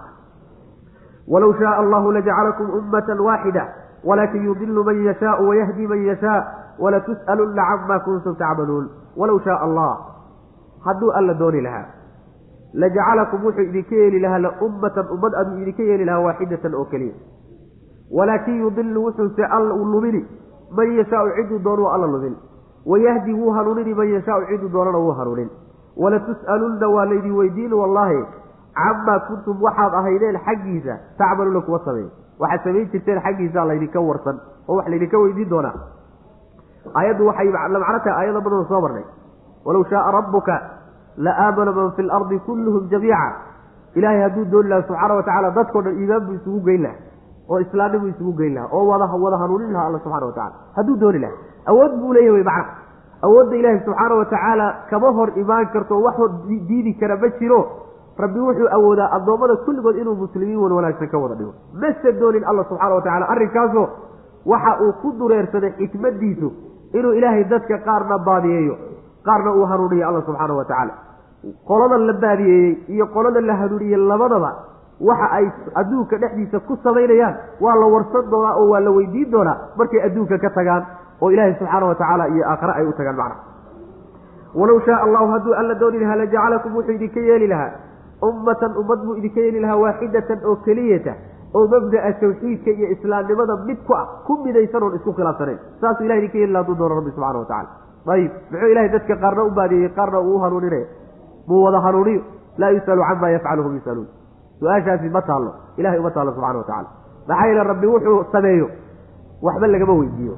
Walaw shaaa allahu lajacalakum ummatan waaxida walakin yudilu man yashaau wayahdi man yashaa walatus'alunna cama kuntum tacmaluun walaw shaaa allah hadduu alla dooni lahaa lajacalakum wuxuu idinka yeeli lahaa la ummatan ummad aduu idinka yeeli lahaa waaxidatan oo keliya walaakin yudilu wuxuuse alla u lumini man yashaau ciduu doonuu alla lumin wayahdi wuu hanuunini man yashaau ciduu doonana wuu hanuunin walatus'alunna waa laydin weydiin wallaahi camaa kuntum waxaad ahaydeen xaggiisa tacmaluuna kuwa sameey waxaad samayn jirteen xaggiisa laydinka warsan oo wax laydinka weydiin doonaa. Aayaddu waxay la macno tahay aayado badan soo marnay. Walow shaaa rabbuka la aamana man fi lardi kulluhum jamiica. Ilaahay hadduu dooni laha subxaana wa tacala dadkao dhan iimaan buu isugu geyn laha oo islaamnibuu isugu geyn laha oo wada wada hanuunin laha alla subxana wa tacala hadduu dooni laha awood buu leeyahy wey macna awoodda ilaahi subxaana wa tacaala kama hor imaan karto wax diidi kara ma jiro rabbi wuxuu awoodaa addoommada kulligood inuu muslimiin wan wanaagsan ka wada dhigo. Mase doonin alla subxaana wa tacala arrinkaasoo waxa uu ku dureersaday xikmadiisu inuu ilaahay dadka qaarna baadiyeeyo qaarna uu hanuuniyo alla subxaana wa tacaala qoladan la baadiyeeyey iyo qolada la hanuuniyey labadaba waxa ay adduunka dhexdiisa ku samaynayaan waa la warsan doonaa oo waa la weydiin doonaa markay adduunka ka tagaan oo ilaahay subxaana wa tacaala iyo aakhare ay u tagaan macna walow shaaa allahu hadduu alla dooni lahaa lajacalakum wuxuu idinka yeeli lahaa ummatan ummad buu idinka yeeli lahaa waaxidatan oo keliyata oo mabda'a tawxiidka iyo islaamnimada mid ku ah ku midaysan oon isku khilaafsanayn. Saasuu ilahay idinka yeeli laha haduu doono rabbi subxana wa tacala ayib muxuu ilahay dadka qaarna u baadiyeeyey qaarna uu u hanuuninaya muu wada hanuuniyo? Laa yus'alu cama yafcalu hum yus'aluun. Su'aashaasi ma taallo ilahay uma taallo subxana wa tacala maxaa yeele rabbi wuxuu sameeyo waxba lagama weydiiyo.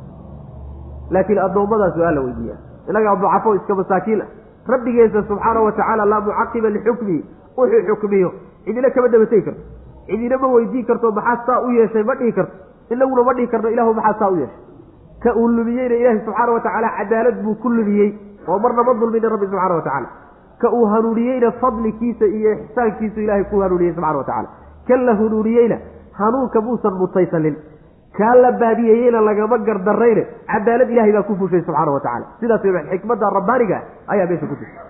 Laakiin addoommadaas waa la weydiiya inagaa ducafo iska masaakiin ah. Rabbigeesa subxaana wa tacaala laa mucaqiba lixukmihi wuxuu xukmiyo. Cidina kama dabategi karto. Cidina ma weydiin karto maxaa saa u yeeshay? Ma dhihi karto. Inaguna ma dhihi karno ilahu maxaa saa u yeeshay? Ka uu lumiyeyna ilaahi subxaana wa tacaala cadaalad buu ku lumiyey. Oo marna ma dulmina rabbi subxana wa tacaala. Ka uu hanuuniyeyna fadlikiisa iyo ixsaankiisu ilahay ku hanuuniyey subxana wa tacala kan la hanuuniyeyna hanuunka muusan mutaysanin kaa la baadiyeeyeyna lagama gardarayne cadaalad ilahay baa ku fushay subxaana wa tacala sidaas xikmadda rabbaaniga ayaa meesha ku jirta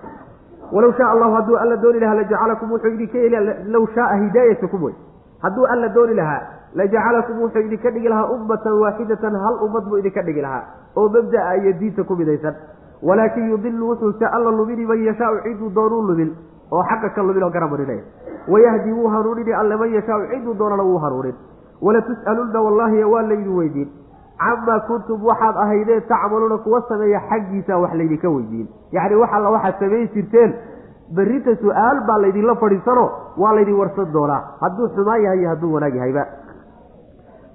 walow shaa allahu hadduu alla dooni lahaa lajacalakum wuxuu idinka yeeli low shaaa hidaayatakum wey hadduu alla dooni lahaa lajacalakum wuxuu idinka dhigi lahaa ummatan waaxidatan hal ummad buu idinka dhigi lahaa oo mabda'a iyo diinta ku midaysan. Walaakin yudilu wuxuuse alla lumini man yashaau ciduu doonuu lumin oo xaqa ka lumin oo garamarinaya wayahdi wuu hanuunini alle man yashaau ciduu doonana wuu hanuunin. Walatus'alunna wallaahi waa laydin weydiin camaa kuntum waxaad ahaydeen tacmaluuna kuwa sameeya xaggiisa wax laydinka weydiin. Yacni wax alla waxaad samayn jirteen berrinta su'aal baa laydinla fadhiisano waa laydin warsan doonaa. Hadduu xumaan yahay iyo hadduu wanaag yahayba.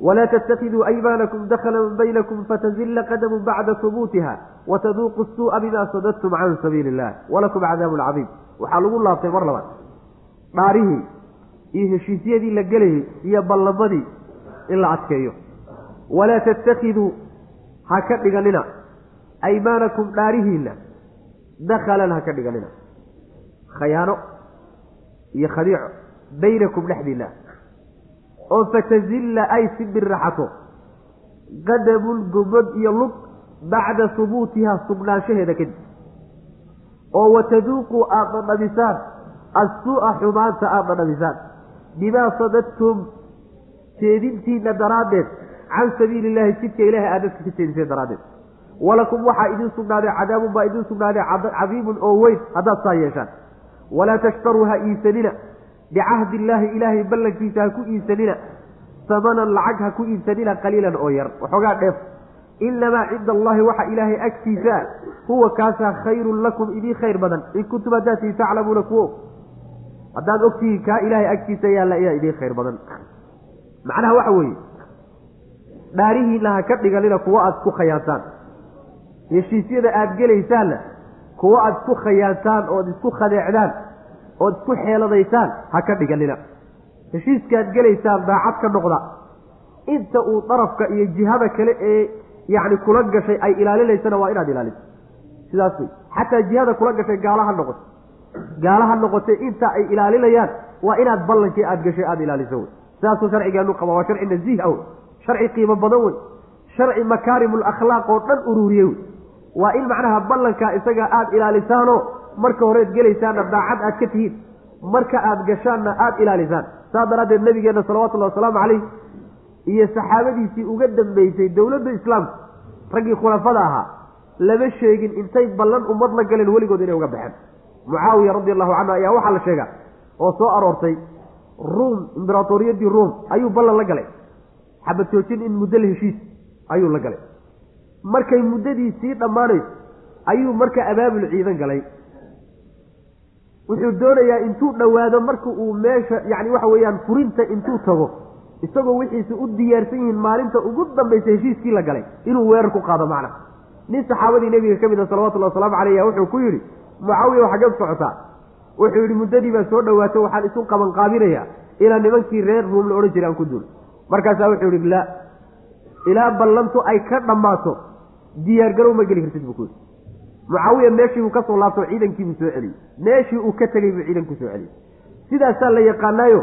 Walaa tattakiduu aymaanakum dakhalan baynakum fatazilla qadamun bacda hubuutiha wataduuqu suu'a bima sadadtum can sabiili illah walakum cadaabun cadiim. Waxaa lagu laabtay mar labaad. Dhaarihii iyo heshiisyadii la gelayay iyo ballamadii in la adkeeyo walaa tattakiduu ha ka dhiganina. Aymaanakum dhaarihiinna dakhalan ha ka dhiganina. Khayaano iyo khadiico baynakum dhexdiinna. Oo fatazilla ay si birraxato. Qadamun gobod iyo lug bacda hubuutiha sugnaanshaheeda kadib oo wataduuquu aada dhadhabisaan assuu'a xumaanta aada dhadhabisaan bimaa sadadtum jeedintiina daraaddeed can sabiili illaahi jidka ilahay aad dadka ka jeediseen daraaddeed. Walakum waxaa idiin sugnaaday cadaabun baa idiin sugnaaday cadiimun oo weyn haddaad saa yeeshaan. Walaa tashtaruu ha iibsanina bicahdi illaahi ilaahay ballankiisa ha ku iibsanina samanan lacag ha ku iibsanina qaliilan oo yar waxoogaa dheef. Inamaa cinda allahi waxa ilaahay agtiisa huwa kaasaa khayrun lakum idiin khayr badan. In kuntum haddaad tii taclamuuna kuwo. Haddaad ogtihiin kaa ilaahay agtiisa ayaa idiin khayr badan. Macnaha waxa weeye dhaarihiinna ha ka dhiganina kuwo aada isku khayaantaan heshiisyada aada gelaysaanna kuwo aada isku khayaantaan ood isku khadeecdaan ood isku xeeladaysaan ha ka dhiganina heshiiskaad gelaysaan daacad ka noqda. Inta uu darafka iyo jihada kale ee yacni kula gashay ay ilaalinaysana waa inaad ilaaliso. Sidaas wey xataa jihada kula gashay gaalaha noqoto. Gaalaha noqotay inta ay ilaalinayaan waa inaad ballankii aada gashay aada ilaaliso. Wey sidaasuu sharcigeenu qaba waa sharci nasiih ah wey sharci qiimo badan wey. Sharci makaarimul akhlaaq oo dhan ururiye wey. Waa in macnaha ballankaa isaga aada ilaalisaanoo marka horeed gelaysaanna daacad aad ka tihiin. Marka aada gashaanna aada ilaalisaan. Saas daraaddeed nabigeenna salawatullahi wasalaamu calayh iyo saxaabadiisii uga dambeysay dowladda islaamka raggii khulafada ahaa lama sheegin intay ballan ummad la galeen weligood inay uga baxeen. Mucaawiya radi allahu canhu ayaa waxaa la sheegaa oo soo aroortay ruum imberatoriyadii ruum ayuu ballan la galay xabad joojin in muddo la heshiis ayuu la galay. Markay muddadii sii dhammaanayso ayuu marka abaabul ciidan galay. Wuxuu doonayaa intuu dhowaado marka uu meesha yacni waxa weeyaan furinta intuu tago isagoo wixiisi u diyaarsan yihiin maalinta ugu dambaysa heshiiskii la galay inuu weerar ku qaado macna. Nin saxaabadii nebiga ka mid a salawatullahi wasalaamu caleyh wuxuu ku yidhi mucaawiya xaggeed socotaa. Wuxuu yidhi muddadii baa soo dhowaato waxaan isu qabanqaabinayaa ilaa nimankii reer ruum la odhan jiray aan ku duul markaasaa wuxuu yidhi laa ilaa ballantu ay ka dhammaato diyaargarow ma geli kartid buu ku yidhi. Mucaawiya meeshii uu ka soo laabto ciidankiibuu soo celiyey. Meeshii uu ka tegey buu ciidanku soo celiyey. Sidaasaa la yaqaanaayo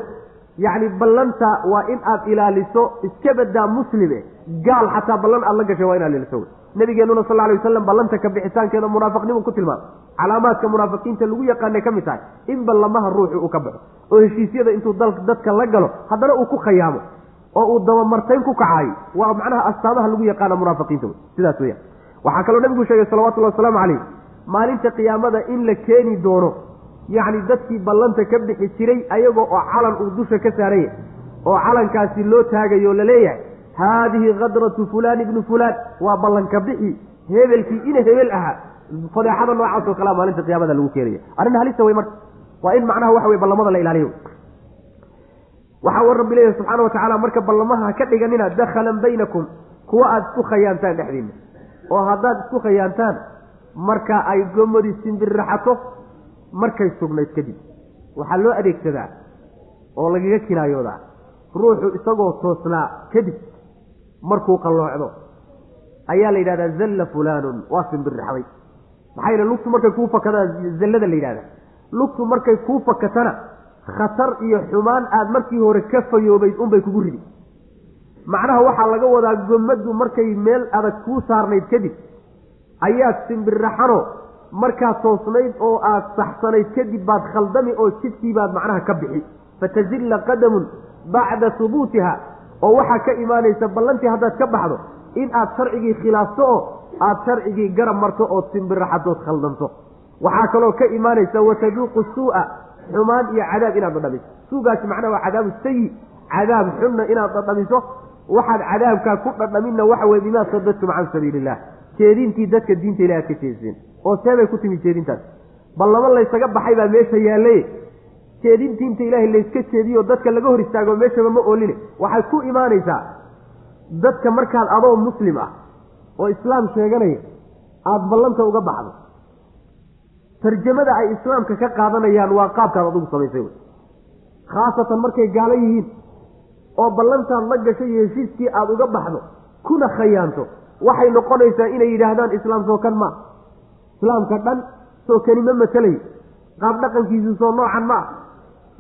yacni ballanta waa in aad ilaaliso iska badaa muslime gaal xataa ballan aad la gashay waa inaad ilaaliso. Wey nabigeenuna sal alay wasalam ballanta ka bixitaankeeda munaafiqnimu ku tilmaamay calaamaadka munaafiqiinta lagu yaqaanay ka mid tahay in ballamaha ruuxu uu ka baxo oo heshiisyada intuu dadka la galo haddana uu ku khayaamo oo uu dabamartayn ku kacaayo waa macnaha astaamaha lagu yaqaana munaafiqiinta. Wey sidaas weyaan waxaa kaloo nabigu sheegay salawatullahi wasalaamu calayh maalinta qiyaamada in la keeni doono yacni dadkii ballanta ka bixi jiray ayagoo oo calan uu dusha ka saaranya oo calankaasi loo taagayo o la leeyahay haadihi kadratu fulaan ibnu fulaan. Waa ballanka bixi hebelkii ina hebel ahaa fadeexada noocaas oo kalea maalinta qiyaamada lagu keenaya. Arrin halisa wey marka waa in macnaha waxa wey ballamada la ilaaliyo waxaa u rabbi leeyahy subxaana watacaala marka ballamaha ha ka dhiganina dakhalan baynakum kuwa aada isku khayaantaan dhexdiina. Oo haddaad isku khayaantaan marka ay gomadi simbirraxato markay sugnayd kadib. Waxaa loo adeegsadaa oo lagaga kinaayoodaa. Ruuxu isagoo toosnaa kadib markuu qalloocdo. Ayaa la yidhahdaa zalla fulaanun waa simbirraxday maxaa yeele lugtu markay kuu fakadaan zallada la yidhahdaa. Lugtu markay kuu fakatana khatar iyo xumaan aad markii hore ka fayoobayd unbay kugu ridi. Macnaha waxaa laga wadaa gomaddu markay meel adag kuu saarnayd kadib. Ayaad simbirraxano markaad toosnayd oo aad saxsanayd kadib baad khaldami oo jidkii baad macnaha ka bixi. Fatazilla qadamun bacda hubuutiha oo waxaa ka imaanaysa ballantii haddaad ka baxdo in aad sharcigii khilaafto oo aad sharcigii garab marto ood simbirraxadood khaldanto. Waxaa kaloo ka imaanaysa wataduuqu suu'a xumaan iyo cadaab inaad dhadhamiso suugaasi macnaha waa cadaabu sayi cadaab xunna inaad dhadhamiso waxaad cadaabkaa ku dhadhaminna waxa weye bimaa sadadtum can sabiili illah jeedintii dadka diinta ilahi aad ka jeediseen oo seebay ku timi jeedintaas. Ballamo laysaga baxay baa meesha yaallaye jeedin diinta ilaahay layska jeediyo dadka laga hor istaago meeshaba ma ooline waxay ku imaanaysaa dadka markaad adoo muslim ah oo islaam sheeganaya aada ballanta uga baxdo tarjamada ay islaamka ka qaadanayaan waa qaabkaad adugu samaysay khaasatan markay gaalo yihiin oo ballantaad la gashay iyo heshiiskii aada uga baxdo kuna khayaanto. Waxay noqonaysaa inay yidhaahdaan islaam soo kan maa islaamka dhan soo kani ma matelayo qaab dhaqankiisu soo noocan ma. Ah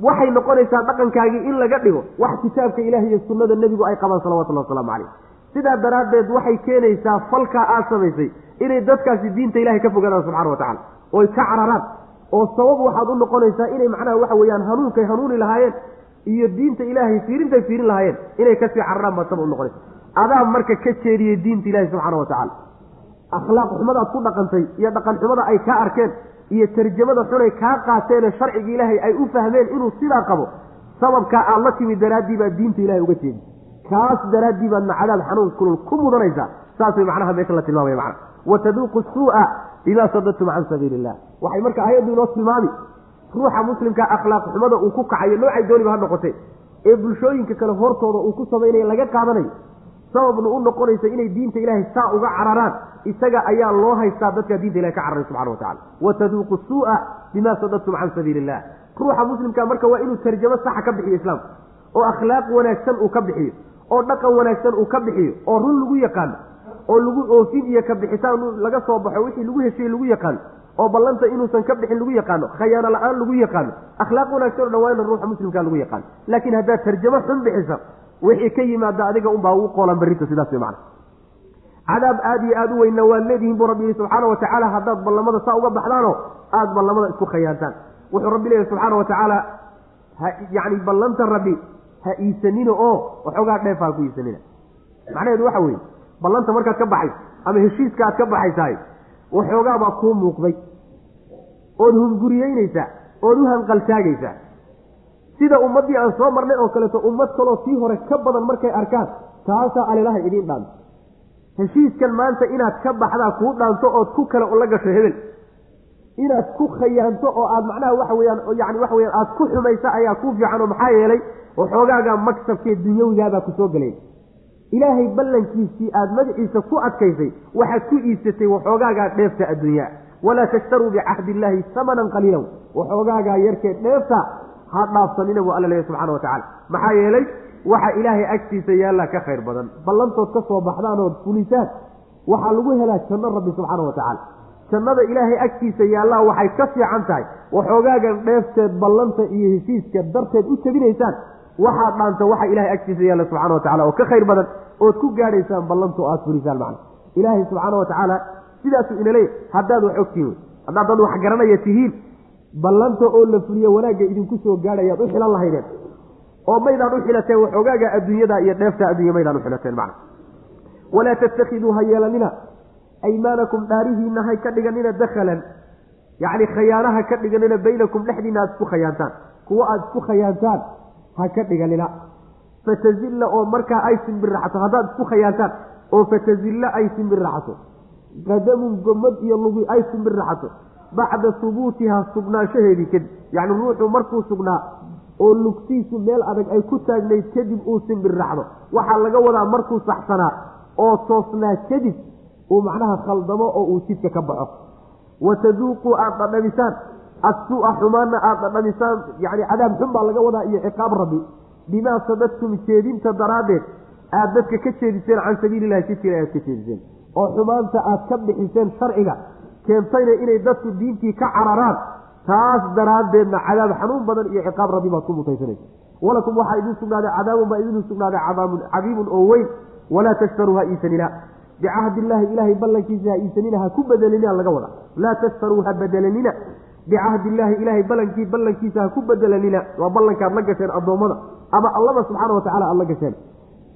waxay noqonaysaa dhaqankaagii in laga dhigo wax kitaabka ilaah iyo sunnada nebigu ay qabaan salawatullahi wasalaamu calayh. Sidaa daraaddeed waxay keenaysaa falkaa aad samaysay inay dadkaasi diinta ilahay ka fogaadaan subxana wa tacala oy ka cararaan oo sabab waxaad u noqonaysaa inay macnaha waxa weeyaan hanuunkay hanuuni lahaayeen iyo diinta ilaahay fiirintay fiirin lahaayeen inay ka sii cararaan baad sabab u noqonaysa. Adaa marka ka jeediyey diinta ilaahi subxaana wa tacaala. Akhlaaq xumadaad ku dhaqantay iyo dhaqan xumada ay kaa arkeen iyo tarjamada xunay kaa qaateene sharciga ilaahay ay u fahmeen inuu sidaa qabo sababkaa aad la timi daraaddii baad diinta ilahay uga jeedi kaas daraaddii baadna cadaab xanuun kulul ku mudanaysaa saas way macnaha meesha la tilmaamaya macna. Wataduuqu suu'a bimaa sadadtum can sabiili illah waxay marka aayaddu inoo tilmaami ruuxa muslimka akhlaaq xumada uu ku kacayo noocay dooniba ha noqotee. Ee bulshooyinka kale hortooda uu ku samaynayo laga qaadanayo sababna u noqonaysa inay diinta ilaahay saa uga cararaan. Isaga ayaa loo haystaa dadkaa diinta ilahay ka cararay subxana wa tacala wataduuqu suu'a bima sadadtum can sabiili illah ruuxa muslimka marka waa inuu tarjamo saxa ka bixiyo islaamka oo akhlaaq wanaagsan uu ka bixiyo oo dhaqan wanaagsan uu ka bixiyo oo run lagu yaqaano oo lagu oofin iyo ka bixitaan laga soo baxo wixii lagu heshiye lagu yaqaano oo ballanta inuusan ka bixin lagu yaqaano khayaano la'aan lagu yaqaano akhlaaq wanaagsan o dhan waa ina ruuxa muslimka lagu yaqaano laakiin haddaad tarjamo xun bixisa wixii ka yimaada adiga unbaa ugu qoolan berrinta sidaas way macana cadaab aada iyo aada u weynna waad leedihiin buu rabbi yihi subxaana wa tacaala haddaad ballamada saa uga baxdaanoo aada ballamada isku khayaantaan wuxuu rabbi leeyahy subxaana wa tacaala yacni ballanta rabbi ha iisanina oo waxoogaa dheefa ha ku iisanina. Macnaheedu waxa weeye ballanta markaad ka baxayso ama heshiiska aad ka baxaysaay waxoogaa baa kuu muuqday. Ood hunguriyeynaysaa ood u hanqaltaagaysaa. Sida ummaddii aan soo marnay oo kaleeto ummad kaloo tii hore ka badan markay arkaan taasaa alilaha idiin dhaanto. Heshiiskan maanta inaad ka baxdaa kuu dhaanto ood ku kale ula gasho hebel. Inaad ku khayaanto oo aad macnaha waxa weyaan yani waxa weyaan aad ku xumaysa ayaa kuu fiican oo maxaa yeelay waxoogaagaa magsabkee dunyawigaabaa ku soo gelay ilaahay ballankiisii aada magaciisa ku adkaysay waxaad ku iibsatay waxoogaagaa dheefta adduunyaa. Walaa tashtaruu bicahdi illaahi samanan qaliilan. Waxoogaagaa yarkee dheefta ha dhaafsanina buu alla leeyahy subxana wa tacala maxaa yeelay waxa ilaahay agtiisa yaallaa ka khayr badan. Ballantood ka soo baxdaan ood fulisaan waxaa lagu helaa janno rabbi subxaana wa tacaala. Jannada ilaahay agtiisa yaallaa waxay ka fiican tahay. Waxoogaagan dheefteed ballanta iyo heshiiska darteed u jebinaysaan waxaad dhaanta waxa ilahay agtiisa yaalla subxana wa tacala oo ka khayr badan ood ku gaadhaysaan ballanto aad fulisaan macna. Ilaahay subxaana wa tacaala sidaasuu ina leeyahy haddaad wax ogtihiin haddaad dad wax garanaya tihiin ballanta oo la fuliyo wanaagga idinku soo gaadhayaad u xilan lahaydeen. Oo maydaan u xilateen waxoogaaga adduunyada iyo dheefta adduunya maydaan u xilateen macna. Walaa tattakiduu ha yeelanina aymaanakum dhaarihiina hay ka dhiganina dakhalan. Yacni khayaanaha ka dhiganina baynakum dhexdiina aad isku khayaantaan. Kuwo aada isku khayaantaan ha ka dhiganina fatazilla oo markaa ay simbirraxato haddaad isku khayaantaan oo fatazilla ay simbirraxato qadamun gomad iyo lugi ay simbirraxato bacda hubuutiha sugnaanshaheedii kadib yacni ruuxu markuu sugnaa oo lugtiisu meel adag ay ku taagnayd kadib uu simbirraxdo waxaa laga wadaa markuu saxsanaa oo toosnaa kadib uu macnaha khaldamo oo uu jidka ka baxo. Wa taduuquu aada dhadhamisaan assuu'a xumaanna aada dhadhamisaan yacni cadaab xun baa laga wadaa iyo ciqaab rabbi bimaa sadadtum jeedinta daraaddeed aada dadka ka jeediseen can sabiilillahi jidkiina aad ka jeediseen oo xumaanta aad ka bixiseen sharciga keentayna inay dadku diintii ka cararaan taas daraaddeedna cadaab xanuun badan iyo ciqaab rabbi baad ku mutaysanaysa walakum waxaa idin sugnaaday cadaabun baa idin sugnaaday cadaabun cadiimun oo weyn walaa tashtaruu ha iisanina bicahdi illaahi ilaahay ballankiisa ha iisanina ha ku bedelinina laga wada laa tashtaruu ha bedelanina bicahdi illaahi ilaahay ballankii ballankiisa ha ku bedelanina waa ballankaad la gasheen addoommada ama allaba subxaana watacala aad la gasheen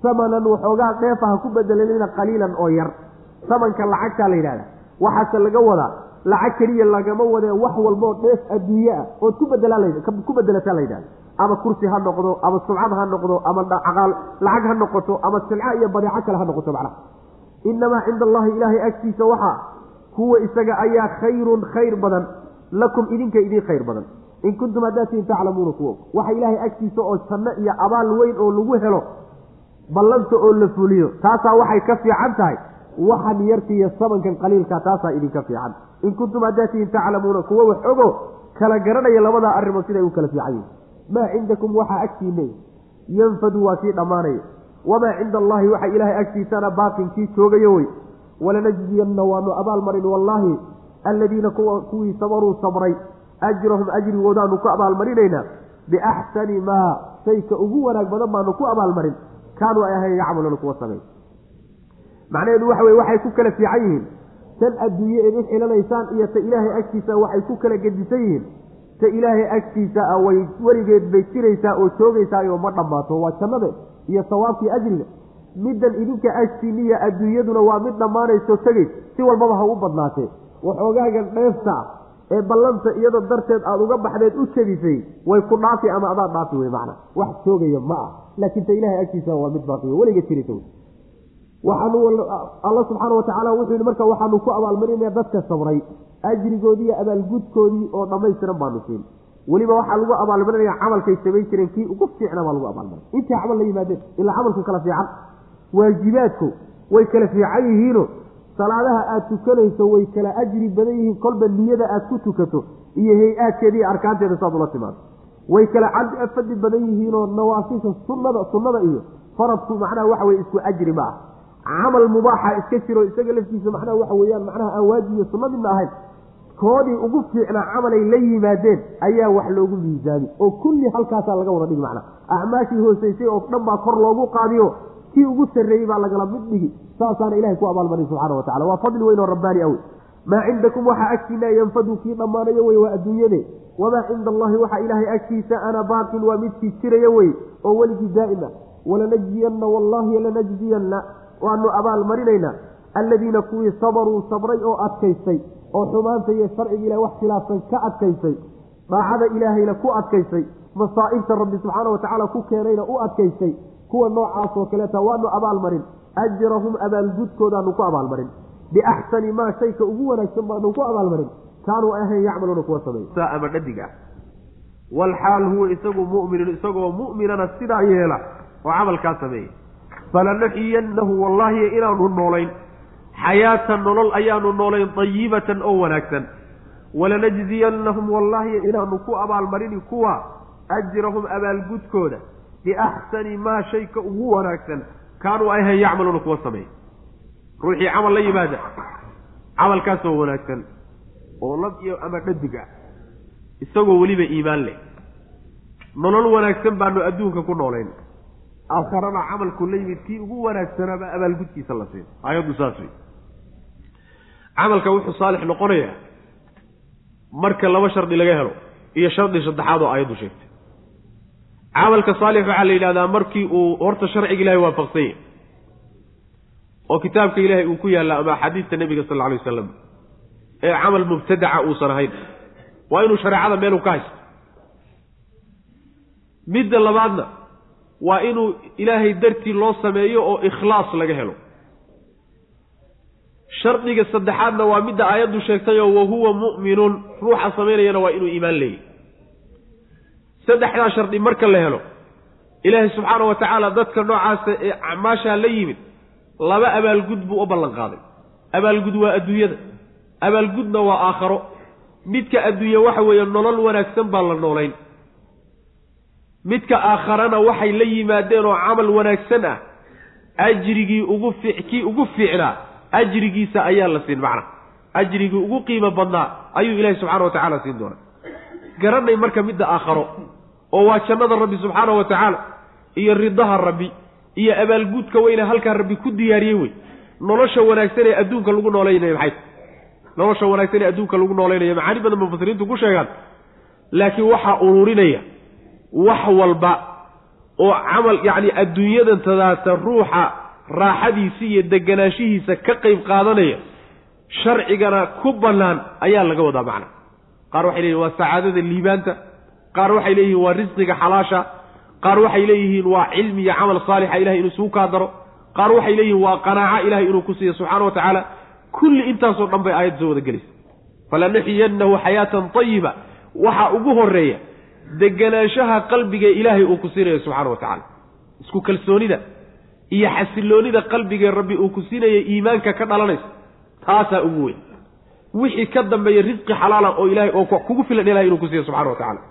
samanan waxoogaa dheefa ha ku bedelanina qaliilan oo yar samanka lacagtaa la yidhahda waxaase laga wadaa lacag keliya lagama wadee wax walboo dheef adduunye ah ood ku bedelaku bedelataa la yidhahda ama kursi ha noqdo ama subcad ha noqdo ama caqaal lacag ha noqoto ama silca iyo badeeco kale ha noqoto macnaha inamaa cinda allahi ilaahay agtiisa waxaa kuwa isaga ayaa khayrun khayr badan lakum idinka idiin khayr badan. In kuntum haddaatihin taclamuuna kuwo. Waxa ilaahay agtiisa oo janno iyo abaal weyn oo lagu helo ballanta oo la fuliyo taasaa waxay ka fiican tahay. Waxan yarka iyo samankan qaliilka taasaa idinka fiican. In kuntum haddaatihin taclamuuna kuwo wax ogo kala garanaya labadaa arrimood siday u kala fiican yihiin maa cindakum waxaa agtiinay yanfadu waa kii dhammaanaya wamaa cinda allaahi waxa ilaahay agtiisana baaqin kii joogayo wey walanajziyanna waanu abaalmarin wallaahi alladiina kuwii sabaruu sabray ajrahum ajrigoodaanu ku abaalmarinaynaa biaxsani maa shayka ugu wanaag badan baanu ku abaalmarin kaanuu ay ahayn yacmaluuna kuwa samey macnaheedu waxa weye waxay ku kala fiican yihiin tan adduunye eed u iyo ta ilaahay agtiisa waxay ku kala gedisan yihiin. Ta ilaahay agtiisa a way weligeed bay jiraysaa oo joogaysaa ma dhammaato waa jannade iyo sawaabkii ajriga. Middan idinka agtiiniya adduunyaduna waa mid dhammaanayso tegeys si walbaba ha u badnaatee waxoogaagan dheefta ee ballanta iyadoo darteed aada uga baxdeed u jebisay way ku dhaafi ama adaa dhaafi wey macna. Wax joogaya ma ah. Laakiin ta ilahay agtiisa waa mid baaqiyo. Weliga jiraysa waxaanu alla subxaana watacaala wuxuu yihi marka waxaanu ku abaalmarinaya dadka sabray ajrigoodii abaalgudkoodii oo dhammaystiran baanu siin. Weliba waxaa lagu abaalmarinaya camalkay samayn jireen kii ugu fiicna baa lagu abaalmarin intay camal la yimaadeen ilaa camalku kala fiican. Waajibaadku way kala fiican yihiino salaadaha aada tukanayso way kala ajri badan yihiin kolba niyada aada ku tukato iyo hay'aadkeeda iyo arkaanteeda saad ula timaado. Way kala fadli badan yihiinoo nawaafisha sunnada sunnada iyo faradku macnaha waxa weye isku ajri ma ah camal mubaaxa iska jiro isaga laftiisa macnaha waxa weeyaan macnaha aan waajib iyo sunna midna ahayn. Koodii ugu fiicnaa camalay la yimaadeen ayaa wax loogu miisaami oo kulli halkaasaa laga wada dhigi macnaa acmaashii hoosaysay oo dhan baa kor loogu qaadiyo kii ugu sarreeyey baa lagala mid dhigi saasaana ilahay ku abaalmarin subxana wa tacala waa fadli weyn oo rabbaani awy maa cindakum waxaa agtiina yanfadu kii dhammaanayo wey waa adduunyade. Wamaa cinda allahi waxaa ilaahay agtiisa ana baaqin waa midkii jiraya wey oo weligii daa'ima. Walanajziyanna wallahi lanajziyanna waanu abaalmarinaynaa. Alladiina kuwii sabaruu sabray oo adkaystay oo xumaanta iyo sharciga ilahay wax khilaafsan ka adkaysay daacada ilaahayna ku adkaysay masaa'ibta rabbi subxaana wa tacaala ku keenayna u adkaysay kuwa noocaasoo kaleeta waanu abaalmarin. Ajrahum abaalgudkoodaanu ku abaalmarin. Biaxsani maa shayka ugu wanaagsan baanu ku abaalmarin. Kaanuu ahayn yacmaluuna kuwa sameey ama dhadig ah walxaal huwa isagu mu'minun isagoo mu'minana sidaa yeela oo camalkaa sameeya falanuxiyannahu wallaahi inaanu noolayn. Xayaatan nolol ayaanu noolayn dayibatan oo wanaagsan. Walanajziyannahum wallaahi inaanu ku abaalmarini kuwa ajrahum abaalgudkooda biaxsani maa shayka ugu wanaagsan. Kaanuu ahayn yacmaluuna kuwa sameeya ruuxii camal la yimaada. Camalkaasoo wanaagsan. Oo lab iyo ama dhadig ah. Isagoo weliba iimaan leh. Nolol wanaagsan baanu adduunka ku noolayn. Aakharana camalku la yimid kii ugu wanaagsanaaba abaalgudkiisa la siin aayaddu saas wey camalka wuxuu saalix noqonayaa. Marka laba shardi laga helo iyo shardi saddexaad oo aayaddu sheegtay camalka saalix waxaa la yidhahdaa markii uu horta sharciga ilahay waafaqsan yahy oo kitaabka ilaahay uu ku yaalla ama axaadiista nebiga sal alla alay wasalam ee camal mubtadaca uusan ahayn. Waa inuu shareecada meelu ka haysto. Midda labaadna waa inuu ilaahay dartii loo sameeyo oo ikhlaas laga helo. Shardiga saddexaadna waa midda aayaddu sheegtayoo wahuwa mu'minun ruuxa samaynayana waa inuu iimaan leeyahy saddexdaa shardi marka la helo ilaahay subxaana wa tacaala dadka noocaasa ee acmaashaa la yimid laba abaalgud buu u ballan qaaday. Abaalgud waa adduunyada abaalgudna waa aakharo. Midka adduunye waxa weeye nolol wanaagsan baa la noolayn. Midka aakharana waxay la yimaadeen oo camal wanaagsan ah ajrigii ugu fi kii ugu fiicnaa ajrigiisa ayaa la siin macna. Ajrigii ugu qiimo badnaa ayuu ilaahi subxana wa tacaala siin doonaa. Garanay marka midda aakharo oo waa jannada rabbi subxaana wa tacaala iyo ridaha rabbi iyo abaalguudka weyne halkaa rabbi ku diyaariyey wey nolosha wanaagsan ee adduunka lagu nooleynaya maxay? Nolosha wanaagsan ee adduunka lagu nooleynaya macaani badan mufasiriintu ku sheegaan. Laakiin waxaa ururinaya wax walba oo camal yacni adduunyadan tadaata ruuxa raaxadiisa iyo deganaanshihiisa ka qayb qaadanaya sharcigana ku bannaan ayaa laga wadaa macna. Qaar waxay leeyihiin waa sacaadada liibaanta qaar waxay leeyihiin waa risqiga xalaasha qaar waxay leeyihiin waa cilmi iyo camal saalixa ilahay inuu isugu kaa daro qaar waxay leeyihiin waa qanaaco ilahay inuu ku siiyo subxaana wa tacaala. Kulli intaasoo dhan bay aayadda soo wada gelaysa. Falanuxiyannahu xayaatan tayiba waxaa ugu horreeya deganaanshaha qalbiga ilaahay uu ku siinayo subxaana wa tacaala. Isku kalsoonida iyo xasiloonida qalbigee rabbi uu ku siinaya iimaanka ka dhalanaysa taasaa ugu weyn. Wixii ka dambeeya risqi xalaala oo ilahay oo kugu filan ilahay inuu ku siiyo subxana wa tacaala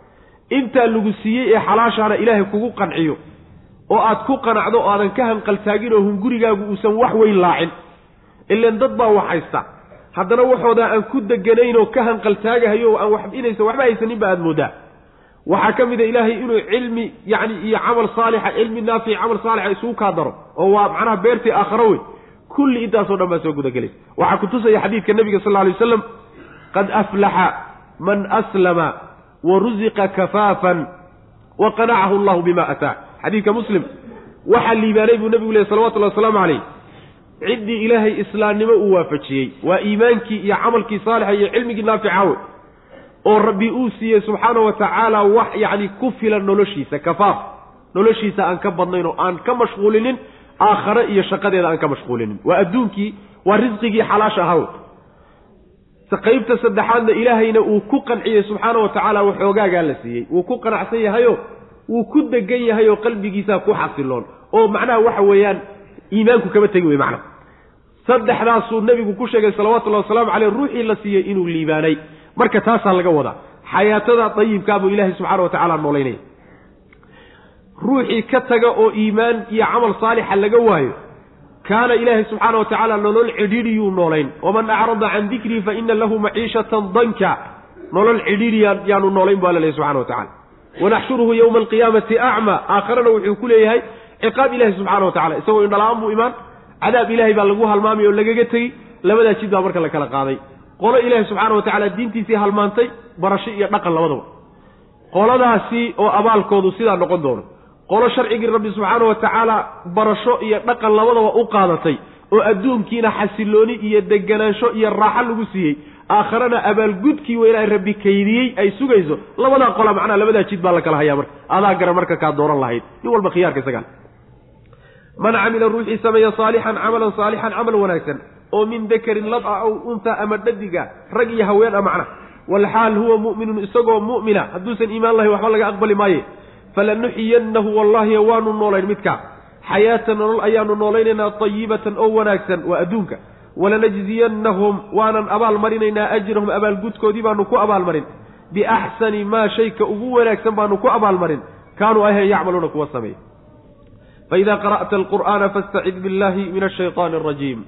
intaa lagu siiyey ee xalaashaana ilaahay kugu qanciyo oo aad ku qanacdo oo aadan ka hanqaltaagin oo hungurigaagu uusan wax weyn laacin. Ilan dad baa wax haysta. Haddana waxoodaa aan ku deganayn oo ka hanqaltaagahayo aan wax inaysan waxba haysaninba aada moodaa. Waxaa ka mid a ilaahay inuu cilmi yacni iyo camal saalixa cilmi naafic camal saalixa isugu kaa daro oo waa macnaha beertii aakharo wey kulli intaasoo dhan baa soo gudagelaysa waxaa ku tusaya xadiidka nebiga sal lla alay wasalam qad aflaxa man aslama wa rusiqa kafaafan wa qanacahu allahu bima ataa xadiidka muslim waxaa liibaanay buu nebigu lehy salawatullahi wasalaamu calayh ciddii ilaahay islaamnimo uu waafajiyey waa iimaankii iyo camalkii saalixa iyo cilmigii naafica wey oo rabbi uu siiyey subxaana wa tacaala wax yacni ku filan noloshiisa kafaaf noloshiisa aan ka badnayn oo aan ka mashquulinin aakhare iyo shaqadeeda aan ka mashquulinin waa adduunkii waa risqigii xalaasha ahaw qaybta saddexaadna ilaahayna uu ku qanciyey subxaana wa tacaala waxoogaagaa la siiyey. Wuu ku qanacsan yahayo wuu ku degan yahay oo qalbigiisaa ku xasiloon. Oo macnaha waxa weeyaan iimaanku kama tegi wey macna saddexdaasuu nebigu ku sheegay salawatullahi wasalaamu caleyh ruuxii la siiyey inuu liibaanay. Marka taasaa laga wadaa. Xayaatada dayibkaabuu ilaahay subxaana wa tacaala noolaynaya. Ruuxii ka taga oo iimaan iyo camal saalixa laga waayo kaana ilaahay subxaana wa tacaala nolol cidhiidhiyuu noolayn. waman acrada can dikrii fa ina lahu maciishatan danka. nolol cidhiidhi yaanu noolayn bu alla lehy subxana wa tacala wanaxshuruhu yowma alqiyaamati acma. aakharana wuxuu ku leeyahay ciqaab ilahi subxana wa tacala isagoo indhala-aan buu imaan cadaab ilaahay baa lagu halmaamay oo lagaga tegey labadaa jid baa marka la kala qaaday. qolo ilaahi subxaana wa tacaala diintiisii halmaantay barasho iyo dhaqan labadaba. qoladaasi oo abaalkoodu sidaa noqon doono qolo sharcigii rabbi subxaana wa tacaala barasho iyo dhaqan labadaba u qaadatay oo adduunkiina xasilooni iyo deganaansho iyo raaxo lagu siiyey. Aakharana abaalgudkii weynaa rabbi kaydiyey ay sugayso. Labadaa qola macnaha labadaa jid baa la kala hayaa marka. Adaa gara marka kaa dooran lahayd. Nin walba khiyaarka isagaa man camila ruuxii sameeya saalixan camalan saalixan camal wanaagsan. Oo min dakarin lab a aw untaa ama dhadiga rag iyo haween a macna walxaal huwa mu'minun isagoo mu'mina. Hadduusan iimaan lahayn waxba laga aqbali maaye falanuxiyannahu wallahi waanu noolayn midkaa xayaatan nolol ayaanu noolaynaynaa tayibatan oo wanaagsan waa adduunka. Walanajziyannahum waanan abaalmarinaynaa ajrahum abaalgudkoodii baanu ku abaalmarin. Biaxsani maa shayka ugu wanaagsan baanu ku abaalmarin. Kaanuu ahayn yacmaluuna kuwa sameey faida qara'ta alqur'aana fastacid billahi min ashayطaani arajiim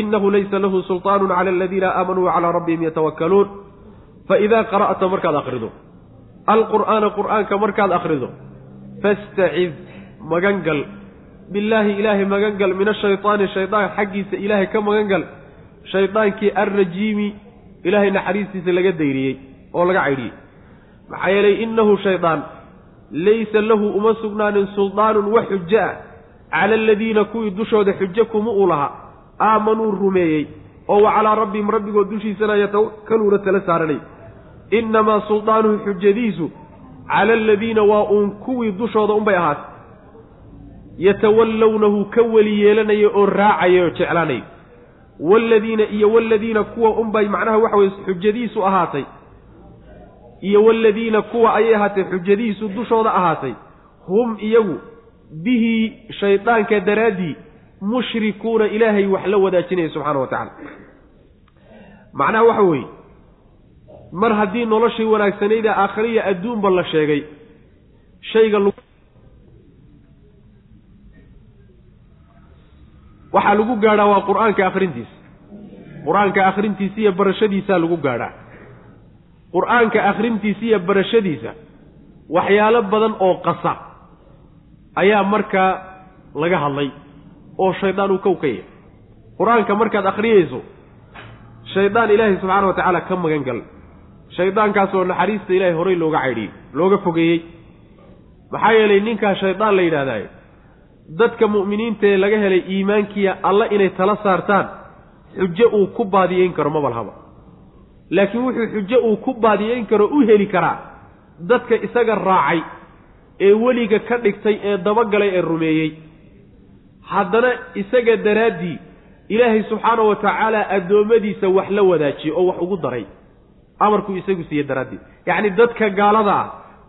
inahu laysa lahu sulطaanu cala aladiina aamanuu wacalaa rabbihim yatawakkaluun. Faidaa qara'ta markaad akhrido alqur'aana qur'aanka markaad akhrido fastacid magangal. Billaahi ilaahay magangal. Min ashayطaani shaydaan xaggiisa ilaahay ka magangal. Shaydaankii alrajiimi ilaahay naxariistiisa laga dayriyey oo laga caydhiyey. Maxaa yeelay inahu shaydaan laysa lahu uma sugnaanin suldaanun wax xujo ah cala aladiina kuwii dushooda xujo kuma uu lahaa aamanuu rumeeyey. Oo wa calaa rabbihim rabbigood dushiisana yatawakkaluuna tala saaranay innamaa suldaanuhu xujadiisu cala aladiina waa uun kuwii dushooda unbay ahaatay yatawallawnahu ka weli yeelanaya oo raacaya oo jeclaanaya waaladiina iyo waaladiina kuwa unbay macnaha waxa weye xujadiisu ahaatay iyo waaladiina kuwa ayay ahaatay xujadiisu dushooda ahaatay hum iyagu bihi shaydaanka daraaddii mushrikuuna ilaahay wax la wadaajinaya subxaana wa tacaala macnaha waxa weeye mar haddii noloshii wanaagsanayda aakhiriya adduunba la sheegay shayga l waxaa lagu gaadhaa waa qur'aanka akhrintiisa. Qur'aanka akhrintiisa iyo barashadiisaa lagu gaadhaa. Qur'aanka akhrintiisa iyo barashadiisa waxyaalo badan oo qasa ayaa markaa laga hadlay oo shaydaan uu kow ka yahay. Qur'aanka markaad akhriyeyso shaydaan ilaahay subxaana wa tacaala ka magan gal shaydaankaasoo naxariista ilaahay horay looga caydhiyey looga fogeeyey. Maxaa yeelay ninkaa shaydaan la yidhaahdaye dadka mu'miniinta ee laga helay iimaankiya alla inay tala saartaan xujo uu ku baadiyeyn karo maba lahaba laakiin wuxuu xujo uu ku baadiyeyn karo u heli karaa dadka isaga raacay ee weliga ka dhigtay ee dabagalay ee rumeeyey. Haddana isaga daraaddii ilaahay subxaana wa tacaala addoommadiisa wax la wadaajiyey oo wax ugu daray amarkuu isagu siiye daraaddeed. Yacni dadka gaalada ah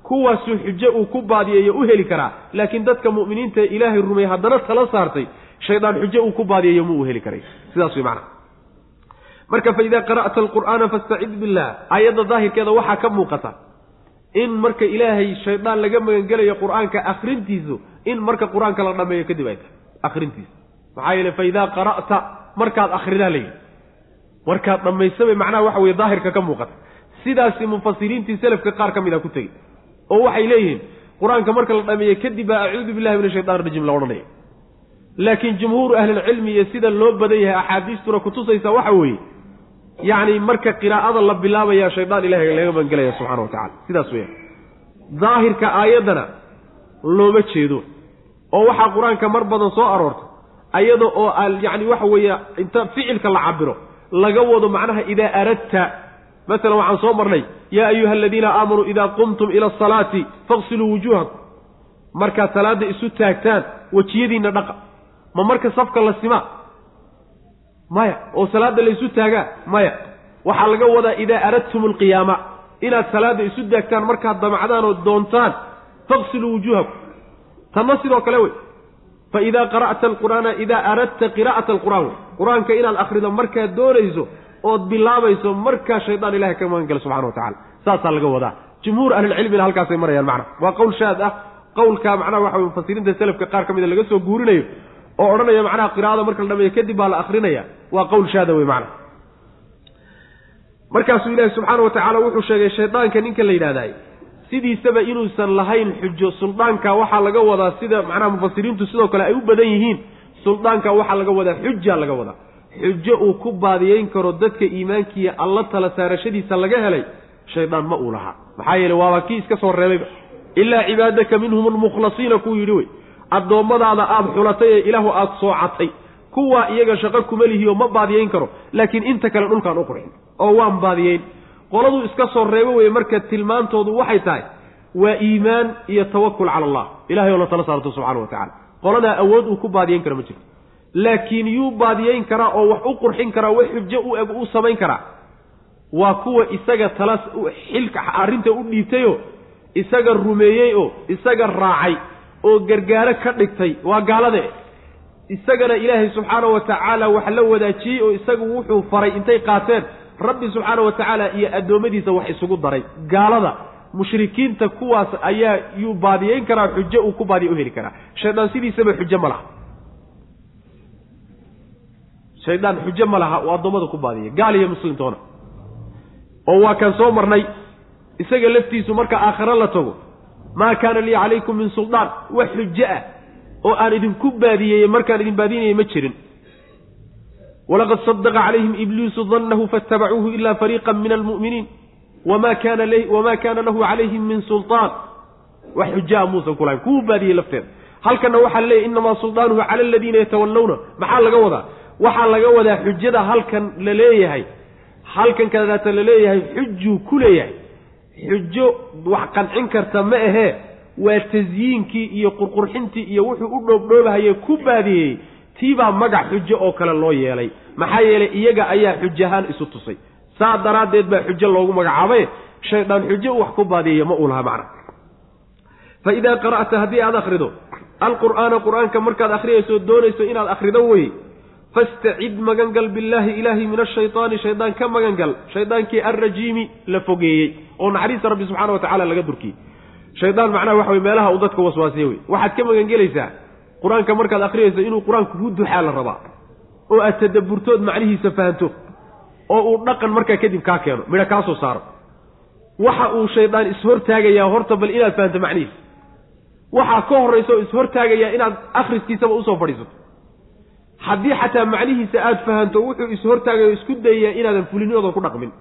kuwaasuu xujo uu ku baadiyeeyo u heli karaa laakiin dadka mu'miniinta ilaahay rumey haddana tala saartay shaydaan xujo uu ku baadiyeeyo ma uu heli karay. Sidaas way macnaha marka fa idaa qara'ta alqur'aana fastacid billah aayadda daahirkeeda waxaa ka muuqata in marka ilaahay shaydaan laga magangelayo qur'aanka akhrintiisu in marka qur'aanka la dhameeyo kadib ay tahay. Akhrintiisa maxaa yeele fa idaa qara'ta markaad akhridaa layidhi markaad dhammaysabay macnaha waxa weye daahirka ka muuqata sidaasi mufasiriintii selafka qaar ka mid a ku tegey. Oo waxay leeyihiin qur'aanka marka la dhameeyo kadib baa acuudu billahi min ashaytan rajiim la odhanaya. Laakiin jumhuuru ahlilcilmi iyo sida loo badan yahay axaadiistuna kutusaysa waxa weeye yacni marka qiraa'ada la bilaabaya shaydaan ilahay laga magangelaya subxana wa tacala sidaas weya daahirka aayaddana looma jeedo. Oo waxaa qur'aanka mar badan soo aroorta ayada oo yacni waxa weeye inta ficilka la cabiro laga wado macnaha idaa aradta masalan waxaan soo marnay yaa ayuha aladiina aamanuu idaa qumtum ila asalaati faqsiluu wujuuhakum. Markaad salaadda isu taagtaan wejiyadiinna dhaqa. Ma marka safka la simaa maya oo salaadda la isu taagaa? Maya. Waxaa laga wadaa idaa aradtum alqiyaama inaad salaadda isu taagtaan markaad damacdaan oo doontaan faqsiluu wujuuhakum. Tanna sidoo kale wey. Fa idaa qara'ta alqur'aana idaa aradta qiraa'ata alqur'aan. Qur'aanka inaad akhrido markaad doonayso ood bilaabayso markaa shaydaan ilahay ka magan gala subxana wa tacala saasaa laga wadaa. Jumhuur ahlilcilmina halkaasay marayaan macna. Waa qowl shaad ah. Qowlka macnaha waxa wey mufasiriinta selafka qaar ka mida laga soo guurinayo oo odhanaya macnaha qiraa'ada marka la dhameeyo kadib baa la akrinaya waa qowl shaada wey macna. Markaasuu ilaahi subxaana wa tacaala wuxuu sheegay shaydaanka ninka la yidhahdaay sidiisaba inuusan lahayn xujo suldaanka waxaa laga wadaa sida macnaha mufasiriintu sidoo kale ay u badan yihiin suldaanka waxaa laga wadaa xujaa laga wadaa xujo uu ku baadiyeyn karo dadka iimaankiiyo alla tala saarashadiisa laga helay shaydaan ma uu lahaa. Maxaa yeele waaba kii iska soo reebayba ilaa cibaadaka minhum almukhlasiina kuu yidhi wey addoommadaada aada xulatay ee ilaahu aada soocatay kuwaa iyaga shaqo kuma lihioo ma baadiyeyn karo laakiin inta kale dhulkaan u qurxin oo waan baadiyeyn. Qoladuu iska soo reebo weye marka tilmaantoodu waxay tahay waa iimaan iyo tawakul cala allah. Ilahay oo la tala saarto subxana wa tacala qoladaa awood uu ku baadiyeyn kara ma jirto laakiin yuu baadiyeyn karaa oo wax u qurxin karaa wax xujo u eg u samayn karaa. Waa kuwa isaga tala xilka arrinta u dhiibtayoo isaga rumeeyey oo isaga raacay oo gargaaro ka dhigtay. Waa gaalade. Isagana ilaahay subxaana wa tacaala wax la wadaajiyey oo isagu wuxuu faray intay qaateen. Rabbi subxaana wa tacaala iyo addoommadiisa wax isugu daray. Gaalada. Mushrikiinta kuwaas ayaa yuu baadiyeyn karaa xujo uu ku baadiya u heli karaa. Shaydaan sidiisaba xujo ma laha shaydaan xujo ma laha uu addoommada ku baadiya gaal iyo muslimtoona oo waa kaan soo marnay isaga laftiisu marka aakhiro la tago maa kaana lii calaykum min suldaan wax xujo ah oo aan idinku baadiyeye markaan idin baadinayay ma jirin. Walaqad sadaqa calayhim ibliisu dannahu faatabacuuhu ila fariiqan min almu'miniin. Wama kana wamaa kaana lahu calayhim min sulطaan wax xujaa muusan ku lahayn kuwuu baadiyey lafteeda. Halkanna waxaa leeyahy inamaa sulطaanuhu cala aladiina yatawallawna. Maxaa laga wadaa waxaa laga wadaa xujada halkan la leeyahay. Halkan kadaata la leeyahay xujuu ku leeyahay. Xujo wax qancin karta ma ahee waa tasyiinkii iyo qurqurxintii iyo wuxuu u dhoobdhoobahaye ku baadiyey. Tiibaa magac xujo oo kale loo yeelay. Maxaa yeelay iyaga ayaa xujahaan isu tusay. Saa daraaddeed baa xujo loogu magacaabaye shaydaan xujo wax ku baadiyeya ma uu laha macna. Fa idaa qara'ta haddii aada akhrido. Alqur'aana qur'aanka markaad akhriyayso doonayso inaad akhrido weye fastacid magangal billaahi ilaahi min ashaydaani shaydaan ka magangal shaydaankii alrajiimi la fogeeyey oo naxariista rabbi subxana wa tacala laga durkiyey shaydaan macnaha waxa wey meelaha uu dadka waswaasiye wey waxaad ka magangelaysaa qur'aanka markaad akhriyayso inuu qur'aanku ku duxaa la rabaa oo aad tadabburtood macnihiisa fahanto oo uu dhaqan markaa kadib kaa keeno midho kaa soo saaro waxa uu shaydaan ishortaagayaa horta bal inaad fahanto macnihiisa waxaa ka horraysa oo ishortaagayaa inaad akhriskiisaba u soo fadhiisato haddii xataa macnihiisa aada fahanto wuxuu ishortaagayo isku dayayaa inaadan fulinoodan ku dhaqmin.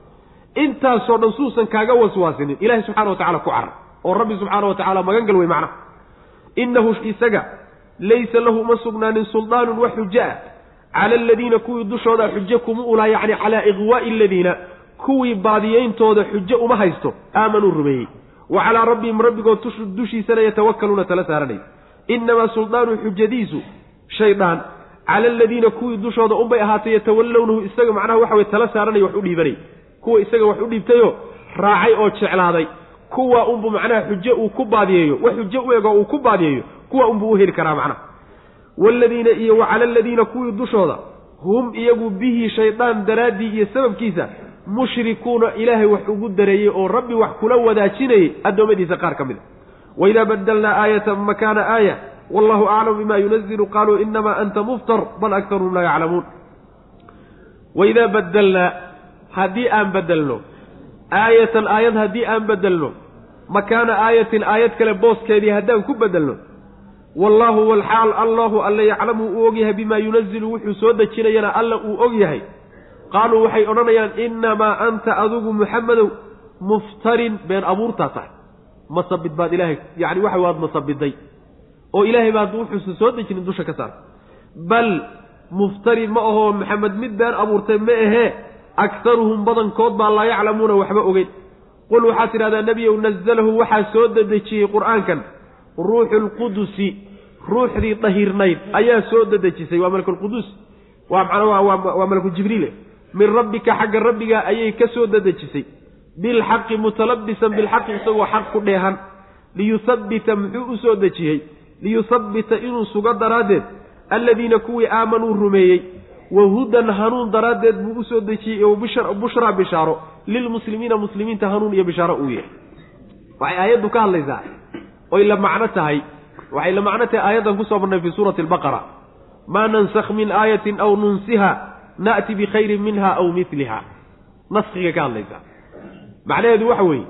Intaasoo dhan suusan kaaga waswaasinin ilahi subxana wa tacala ku carar oo rabbi subxaana wa tacala magangal wey macnaha innahu isaga laysa lahu uma sugnaanin suldaanun wax xujo ah cala aladiina kuwii dushooda xujo kuma ulaha yacni calaa iqwaa'i aladiina kuwii baadiyeyntooda xujo uma haysto aamanuu rumeeyey. Wa calaa rabbihim rabbigood dushiisana yatawakkaluuna tala saaranay innamaa suldaanu xujadiisu shaydaan cala aladiina kuwii dushooda unbay ahaatay yatawallownahu isaga macnaha waxa weye tala saaranay wax u dhiibanay. Kuwa isaga wax u dhiibtayoo raacay oo jeclaaday. Kuwa unbu macnaha xujo uu ku baadiyeeyo wax xujo u ego uu ku baadiyeeyo kuwa unbuu u heli karaa macnaha. Waaladiina iyo wa cala aladiina kuwii dushooda hum iyagu bihi shaydaan daraaddii iyo sababkiisa mushrikuuna ilaahay wax ugu dareeyey oo rabbi wax kula wadaajinayay addoommadiisa qaar ka mid a. Waidaa badalnaa aayatan makaana aaya wallahu aclamu bima yunazilu qaaluu inamaa anta muftar bal aktaruhum laa yaclamuun waidaa badalnaa haddii aan bedelno aayatan aayad haddii aan bedelno makaana aayatin aayad kale booskeedii haddaan ku bedelno wallaahu walxaal allahu alle yaclamu uu ogyahay bimaa yunazilu wuxuu soo dejinayana alla uu og yahay qaaluu waxay odhanayaan innamaa anta adigu muxamedow muftarin been abuurtaa tahay masabid baad ilaahay yacni waxa waad masabiday oo ilaahay baad wuxuusa soo dejinin dusha ka saar. Bal muftarin ma ahoo maxamed mid been abuurtay ma ahee aktaruhum badankood baa laa yaclamuuna waxba ogeyn. Qul waxaad tidhahdaa nebiyow nazalahu waxaa soo dedejiyey qur'aankan. Ruuxu lqudusi ruuxdii dahirnayd ayaa soo dedejisay. Waa malakulqudus waa manaa waa malaku jibriile min rabbika xagga rabbiga ayay ka soo dedejisay. Bilxaqi mutalabisan bilxaqi isagoo xaq ku dheehan. Liyuhabbita muxuu u soo dejiyey liyusabbita inuu sugo daraaddeed alladiina kuwii aamanuu rumeeyey wa hudan hanuun daraaddeed buu u soo dejiyey oo bushraa bishaaro lilmuslimiina muslimiinta hanuun iyo bishaaro uu yahay waxay aayaddu ka hadlaysaa oy la macno tahay waxay la macno tahay aayaddan ku soo marnay fii suurati albaqara. Maa nansakh min aayatin aw nunsiha na'ti bikhayrin minha aw miliha naskiga ka hadlaysaa. Macnaheedu waxa weeye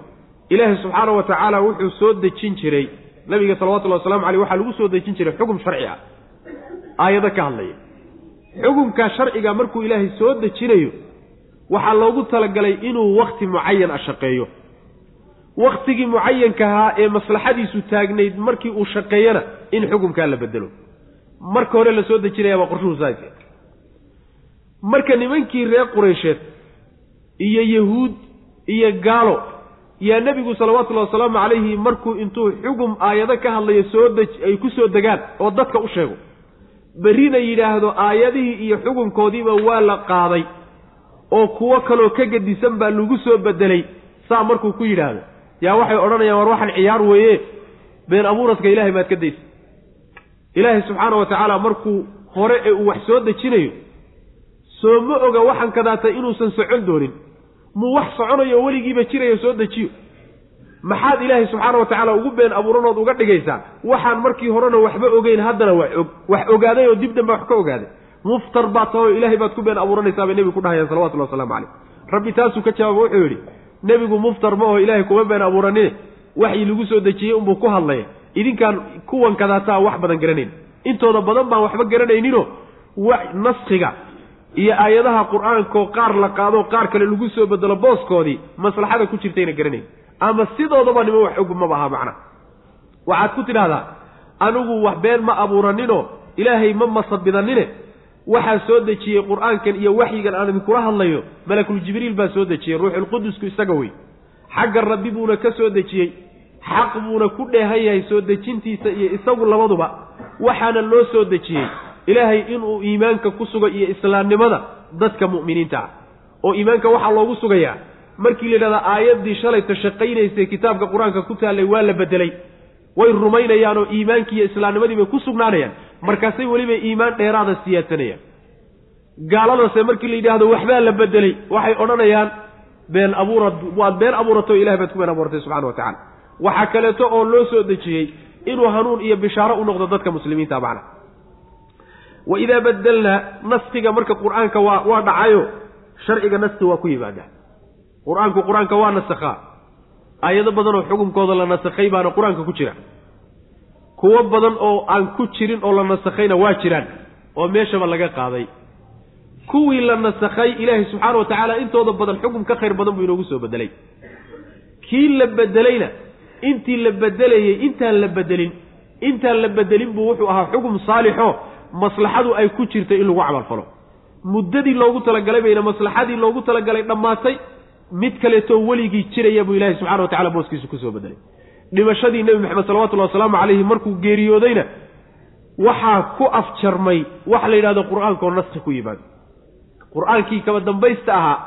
ilaahay subxaana wa tacaala wuxuu soo dejin jiray nabiga salawatullahi waslamu aleyh waxaa lagu soo dejin jiray xukun sharci ah. Aayado ka hadlaya. Xukunkaa sharciga markuu ilaahay soo dejinayo waxaa loogu talagalay inuu wakti mucayan a shaqeeyo waktigii mucayanka ahaa ee maslaxadiisu taagnayd markii uu shaqeeyana in xukunkaa la bedelo. Marka hore la soo dejinayaabaa qorshuhu saas marka nimankii reer qureysheed iyo yahuud iyo gaalo yaa nebigu salawatullahi wasalaamu calayhi markuu intuu xugum aayado ka hadlayo soo dej ay ku soo degaan oo dadka u sheego. Berrina yidhaahdo aayadihii iyo xukunkoodiiba waa la qaaday oo kuwo kaloo ka gedisan baa lagu soo bedelay saa markuu ku yidhaahdo. Yaa waxay odhanayaan war waxaan ciyaar weeye been abuuradka ilaahay baad ka daysa. Ilaahay subxaana wa tacaala markuu hore ee uu wax soo dejinayo soo ma oga waxaan kadaatay inuusan socon doonin muu wax soconayo weligiiba jirayo soo dejiyo. Maxaad ilaahay subxaana wa tacaala ugu been abuuranood uga dhigaysaa? Waxaan markii horena waxba ogeyn haddana wax og wax ogaaday oo dib dambe wax ka ogaaday muftar baad taho ilaahay baad ku been abuuranaysaa bay nebigu ku dhahayaan salawatullahi waslamu caleyh rabbi taasuu ka jawaabo wuxuu yidhi nebigu muftar ma oo ilaahay kuma been abuuranine waxii lagu soo dejiyey unbuu ku hadlaya. Idinkaan kuwan kadaataa wax badan garanayn. Intooda badan baan waxba garanayninoo naskiga iyo aayadaha qur'aankoo qaar la qaado qaar kale lagu soo bedelo booskoodii maslaxada ku jirtayna garanayn ama sidoodaba nima wax og maba aha macna. Waxaad ku tidhaahdaa anigu wax been ma abuuraninoo ilaahay ma masabidanine waxaa soo dejiyey qur'aankan iyo waxyigan aan idinkula hadlayo malakuljibriil baa soo dejiyey ruuxulqudusku isaga wey. Xagga rabbi buuna ka soo dejiyey xaq buuna ku dheehan yahay soo dejintiisa iyo isagu labaduba waxaana loo soo dejiyey ilaahay inuu iimaanka ku sugo iyo islaamnimada dadka mu'miniinta ah. Oo iimaanka waxaa loogu sugayaa markii la yidhahdaa aayaddii shalayta shaqaynaysay kitaabka qur'aanka ku taallay waa la bedelay way rumaynayaan oo iimaankii iyo islaamnimadii bay ku sugnaanayaan. Markaasay weliba iimaan dheeraada siyaadsanayaan. Gaaladase markii la yidhaahdo waxbaa la bedelay waxay odhanayaan been abuurad waad been abuuratay o ilahay baad ku been abuuratay subxana wa tacala waxaa kaleeto oo loo soo dejiyey inuu hanuun iyo bishaaro u noqdo dadka muslimiinta macna wa idaa badelnaa naskiga marka qur'aanka waa waa dhacayo sharciga naski waa ku yimaadaa qur'aanku qur'aanka waa nasakhaa aayado badan oo xukunkooda la nasakhay baana qur'aanka ku jira. Kuwo badan oo aan ku jirin oo la nasakhayna waa jiraan oo meeshaba laga qaaday. Kuwii la nasakhay ilaahay subxaana wa tacaala intooda badan xukum ka khayr badan buu inoogu soo bedelay kii la bedelayna intii la bedelayey intaan la bedelin intaan la bedelin buu wuxuu ahaa xukum saalixo maslaxadu ay ku jirtay in lagu camalfalo muddadii loogu talagalay bayna maslaxadii loogu talagalay dhammaatay mid kaleetoo weligii jiraya buu ilaahay subxana wa tacala booskiisa ku soo bedelay dhimashadii nebi maxamed salawatullahi wasalaamu calayhi markuu geeriyoodayna waxaa ku afjarmay waxa la yidhahdo qur'aankaoo naski ku yimaado qur'aankii kaba dambaysta ahaa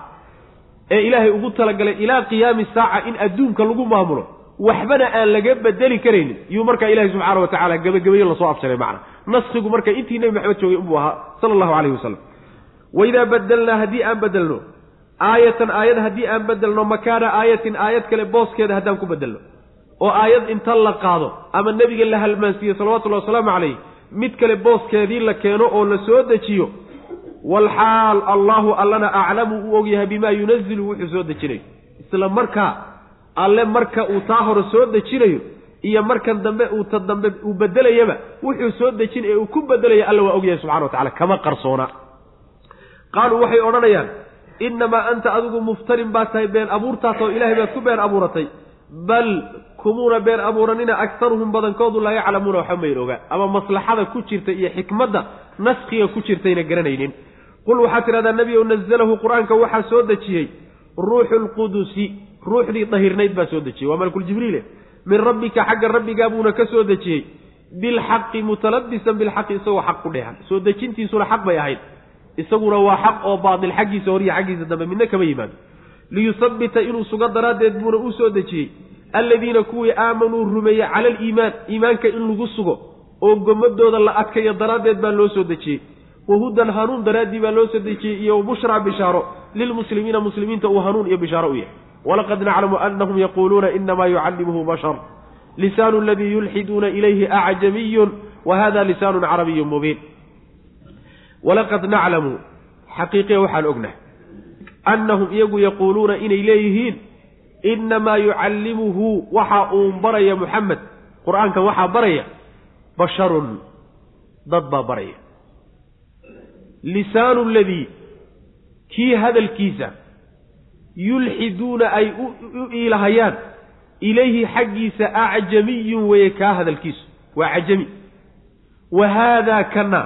ee ilaahay ugu talagalay ilaa qiyaami saaca in adduunka lagu maamulo waxbana aan laga bedeli karaynin. Yuu markaa ilahi subxaana wa tacala gebagabeyo la soo afjaray macna naskigu marka intii nebi maxamed joogay unbuu ahaa sala allahu calayhi wasalam waidaa badelnaa haddii aan bedelno aayatan aayad haddii aan bedelno makaana aayatin aayad kale booskeeda haddaan ku bedelno oo aayad inta la qaado ama nebiga la halmaansiiye salawatullahi wasalaamu calayh mid kale booskeedii la keeno oo la soo dejiyo walxaal allahu allana aclamu uu ogyahay bimaa yunazilu wuxuu soo dejinayo. Isla markaa alle marka uu taa hore soo dejinayo iyo markan dambe uu ta dambe uu bedelayaba wuxuu soo dejin ee uu ku bedelaya alla waa ogyahay subxana wa tacala kama qarsoona. Qaaluu waxay odhanayaan innamaa anta adigu muftarin baa tahay been abuurtaasoo ilaahay baad ku been abuuratay. Bal kumuuna been abuuranina aktaruhum badankoodu laa yaclamuuna waxba mayn ogaa ama maslaxada ku jirta iyo xikmadda naskiga ku jirtayna garanaynin. Qul waxaad tidhahdaa nebi ow nazalahu qur'aanka waxaa soo dejiyey ruuxu lqudusi ruuxdii dahirnayd baa soo dejiyey. Waa malkuljibriile min rabbika xagga rabbigaa buuna ka soo dejiyey. Bilxaqi mutalabisan bilxaqi isagoo xaq ku dheehan. Soo dejintiisuna xaq bay ahayd. Isaguna waa xaq oo baatil xaggiisa horiyo xaggiisa dambe. Midna kama yimaado. Liyusabbita inuu sugo daraaddeed buuna u soo dejiyey. Alladiina kuwii aamanuu rumeeyey cala aliimaan iimaanka in lagu sugo oo gomadooda la adkayo daraaddeed baa loo soo dejiyey. Wahudan hanuun daraaddii baa loo soo dejiyey iyo bushraa bishaaro. Lilmuslimiina muslimiinta uu hanuun iyo bishaaro u yahay walaqad naclamu anahum yaquuluuna inamaa yucallimuhu bashar lisaanu aladii yulxiduuna ilayhi acjamiyun wa hada lisaanun carabiyun mubiin walaqad naclamu xaqiiqiya waxaan ognahay annahum iyagu yaquuluuna inay leeyihiin inamaa yucallimuhu waxa uu baraya muxamed qur'aankan waxaa baraya basharun dad baa baraya lisaanu ladii kii hadalkiisa yulxiduuna ay u iilahayaan ilayhi xaggiisa acjamiyun weeye kaa hadalkiisu. Waa cajami wa haadaa kana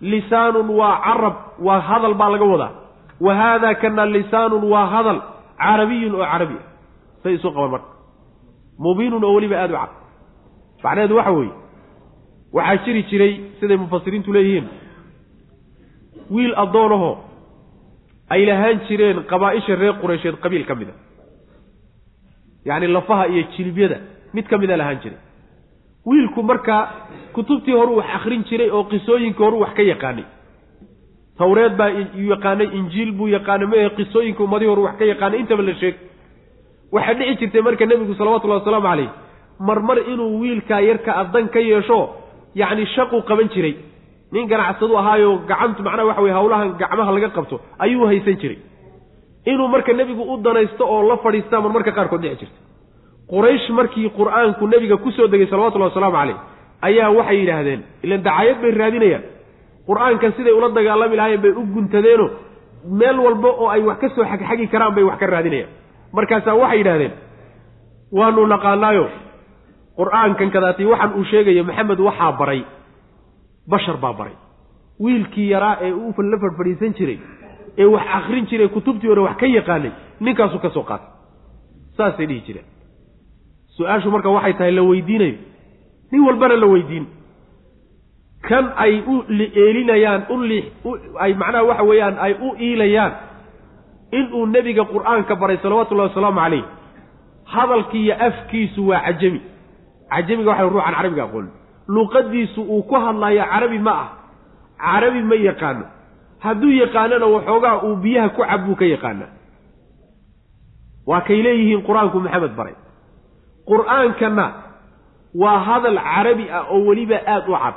lisaanun waa carab waa hadal baa laga wadaa. Wa haadaa kana lisaanun waa hadal carabiyun oo carabi ah. Say isu qaban marka. Mubiinun oo weliba aada u cad. Macnaheedu waxa weeye waxaa jiri jiray siday mufasiriintu leeyihiin. Wiil addoonahoo ay lahaan jireen qabaa-isha reer qureysheed qabiil ka mid a. Yacni lafaha iyo jilibyada mid ka mida lahaan jiray. Wiilku markaa kutubtii horuu wax akrin jiray oo qisooyinkii horuu wax ka yaqaanay. Tawreed baa yaqaanay injiil buu yaqaanay mae qisooyinka ummadii horu wax ka yaqaanay. Intaba la sheeg. Waxaa dhici jirtay marka nebigu salawatullahi wasalaamu calayh marmar inuu wiilkaa yarka addan ka yeesho yacni shaqu qaban jiray nin ganacsadu ahaayo gacantu macnaha waxa weye hawlahan gacmaha laga qabto ayuu haysan jiray. Inuu marka nebigu u danaysto oo la fadhiistaa marmarka qaarkood dhici jirta. Quraysh markii qur'aanku nebiga ku soo degay salawatullahi wasalaamu calayh ayaa waxay yidhaahdeen ilan dacaayad bay raadinayaan. Qur'aankan siday ula dagaalami lahaayeen bay u guntadeeno meel walba oo ay wax ka soo xagxagi karaan bay wax ka raadinayaan. Markaasaa waxay yidhahdeen waanu naqaanaayo. Qur'aankan kadaati waxaan uu sheegayo maxamed waxaa baray bashar baa baray. Wiilkii yaraa ee uu la fadhfadhiisan jiray ee wax akrin jiray kutubtii hore wax ka yaqaanay ninkaasuu ka soo qaatay. Saasay dhihi jireen. Su'aashu marka waxay tahay la weydiinayo. Nin walbana la weydiin. Kan ay u eelinayaan u li ay macnaha waxa weeyaan ay u iilayaan inuu nebiga qur'aanka baray salawatullahi wasalaamu calayh hadalkiiyo afkiisu waa cajami. Cajamiga waxa ruuxan carabiga aqoon luqadiisu uu ku hadlayo carabi ma ah. Carabi ma yaqaano. Hadduu yaqaanona waxoogaa uu biyaha ku cab buu ka yaqaanaa. Waa kay leeyihiin qur'aanku maxamed baray. Qur'aankana waa hadal carabi ah oo weliba aada u cad.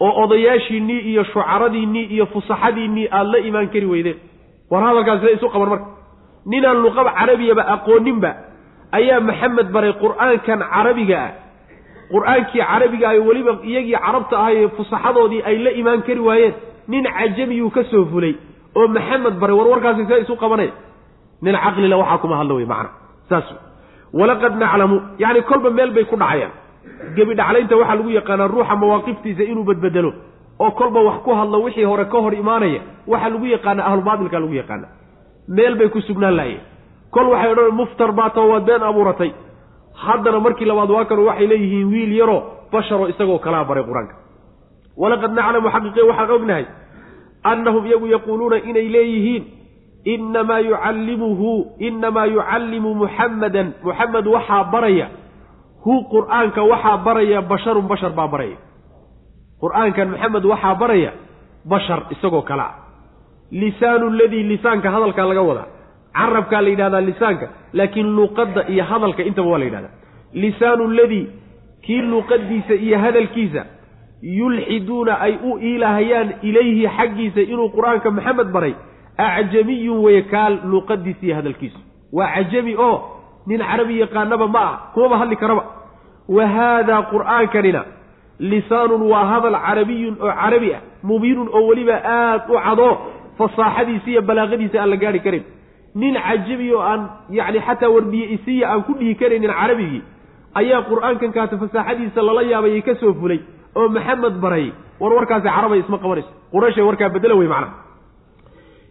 Oo odayaashiinnii iyo shucaradiinnii iyo fusaxadiinnii aada la imaan kari weydeen. War hadalkaas sida isu qaban marka. Ninaan luqaba carabiyaba aqooninba ayaa maxamed baray qur'aankan carabiga ah qur'aankii carabiga ah weliba iyagii carabta ahay fusaxadoodii ay la imaan kari waayeen nin cajamiyuu ka soo fulay oo maxamed baray war warkaasi see isu qabanay nin caqlila waxaa kuma hadlo wey macana saas walaqad naclamu yacni kolba meel bay ku dhacayaan. Gebi dhaclaynta waxaa lagu yaqaanaa ruuxa mawaaqiftiisa inuu badbedelo oo kolba wax ku hadlo wixii hore ka hor imaanaya waxaa lagu yaqaana ahlubaatilka lagu yaqaana meel bay ku sugnaan laayeen kol waxay odhan muftar baatao waad been abuuratay haddana markii labaad waa kanu waxay leeyihiin wiil yaroo basharo isagoo kalaa baray qur'aanka. walaqad naclamu xaqiiqe waxaan ognahay annahum iyagu yaquuluuna inay leeyihiin inamaa yucallimuhu inamaa yucallimu muxammadan muxamed waxaa baraya hu qur'aanka waxaa baraya basharun bashar baa baraya. Qur'aankan maxamed waxaa baraya bashar isagoo kale ah lisaanu ladii lisaanka hadalkaa laga wadaa carabkaa la yidhahdaa lisaanka laakiin luuqadda iyo hadalka intaba waa la yidhahdaa. Lisaanu ladii kii luuqadiisa iyo hadalkiisa yulxiduuna ay u iilahayaan ilayhi xaggiisa inuu qur'aanka maxamed baray acjamiyun weye kaa luuqadiisa iyo hadalkiisu waa cajami oo nin carabi yaqaanaba ma ah kumaba hadli karaba. Wa haadaa qur'aankanina lisaanun waa hadal carabiyun oo carabi ah mubiinun oo weliba aad u cadoo fasaaxadiisa iyo balaaqadiisa aan la gaari karin nin cajabi oo aan yacni xataa warbiye isiya aan ku dhihi karaynin carabigii ayaa qur'aankan kaata fasaaxadiisa lala yaabayay ka soo fulay oo maxamed baray. War warkaasi carabay isma qabanayso. Qurayshay warkaa bedela wey macnaha.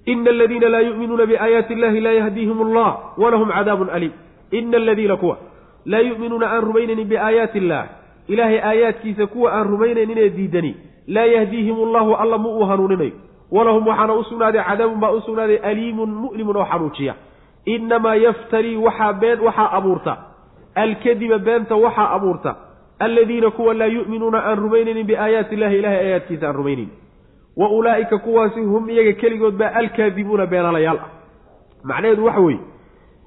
Ina aladiina laa yu'minuuna biaayaati illahi laa yahdiihim allah walahum cadaabun aliim. Ina aladiina kuwa laa yu'minuuna aan rumaynaynin biaayaati illah ilaahay aayaadkiisa kuwa aan rumaynayninee diidani. Laa yahdiihim allahu alla ma uu hanuuninayo walahum waxaana u sugnaaday cadaabun baa u sugnaaday aliimun mu'limun oo xanuujiya inamaa yaftarii waxaa been waxaa abuurta. Alkadiba beenta waxaa abuurta. Aladiina kuwa laa yu'minuuna aan rumaynaynin biaayaati illahi ilahay aayaadkiisa aan rumaynayn wa ulaa'ika kuwaasi hum iyaga keligood baa alkaadibuuna beenaalayaal ah. Macnaheedu waxa weeye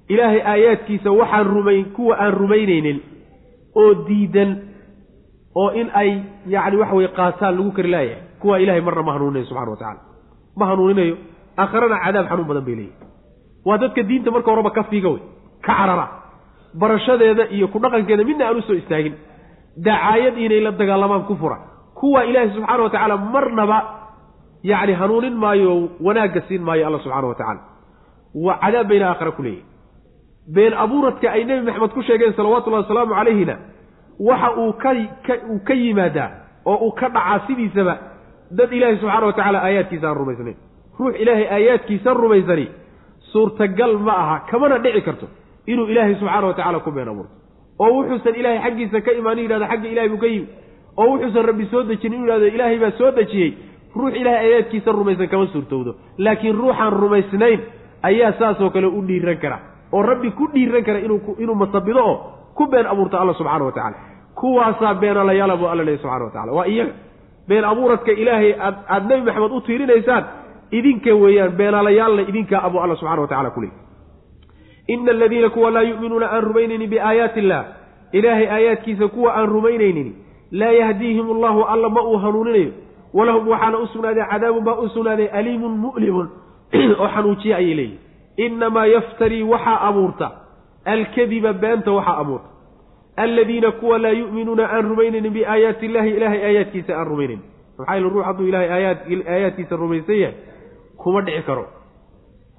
ilaahay aayaadkiisa waxaan rumayn kuwa aan rumaynaynin oo diidan oo in ay yacni waxa weye qaataan lagu kari laayahay kuwaa ilahay marna ma hanuuninayo subxana wa tacala ma hanuuninayo. Aakharana cadaab xanuun badan bay leeyihiin waa dadka diinta marka horeba ka fiiga wey ka carara. Barashadeeda iyo ku dhaqankeeda midna aan u soo istaagin. Dacaayad inay la dagaalamaan ku fura. Kuwa ilaahay subxaana wa tacaala marnaba yacni hanuunin maayo wanaagga siin maayo alla subxana wa tacaala. Waa cadaab bayna aakhara ku leeyihiin been abuuradka ay nebi maxamed ku sheegeen salawatullahi wasalaamu calayhina waxa uu ka uu ka yimaadaa oo uu ka dhacaa sidiisaba dad ilaahay subxaana wa tacaala aayaadkiisa aan rumaysnayn ruux ilaahay aayaadkiisa rumaysani suurtagal ma aha kamana dhici karto inuu ilaahay subxaana wa tacala ku been abuurto. Oo wuxuusan ilaahay xaggiisa ka imaanin yidhahdo xagga ilahay buu ka yimi oo wuxuusan rabbi soo dejin inuu yidhahdo ilaahay baa soo dejiyey. Ruux ilaahay aayaadkiisa rumaysan kama suurtowdo. Laakiin ruuxaan rumaysnayn ayaa saasoo kale u dhiiran kara. Oo rabbi ku dhiiran kara inuu inuu masabido oo ku been abuurto alla subxaana wa tacala kuwaasaa beenalayaala buu alla leeyahy subxana wa tacala waa iyaga been abuuradka ilaahay aad aada nebi maxamed u tiirinaysaan idinka weeyaan beenaalayaalna idinkaa abuu alla subxana wa tacala kuley ina aladiina kuwa laa yu'minuuna aan rumaynaynin biaayaati illah ilaahay aayaadkiisa kuwa aan rumaynaynin laa yahdiihim allahu alla ma uu hanuuninayo. Walahum waxaana u sugnaaday cadaabun baa u sugnaaday aliimun mu'limun. Oo xanuujiya ayay leeyihiin innamaa yaftarii waxaa abuurta alkadiba beenta waxaa abuurta aladiina kuwa laa yu'minuuna aan rumaynaynin biaayaati illahi ilaahay aayaadkiisa aan rumaynaynin maxaa yele ruux hadduu ilahay aayaad aayaadkiisa rumaysan yahay kuma dhici karo.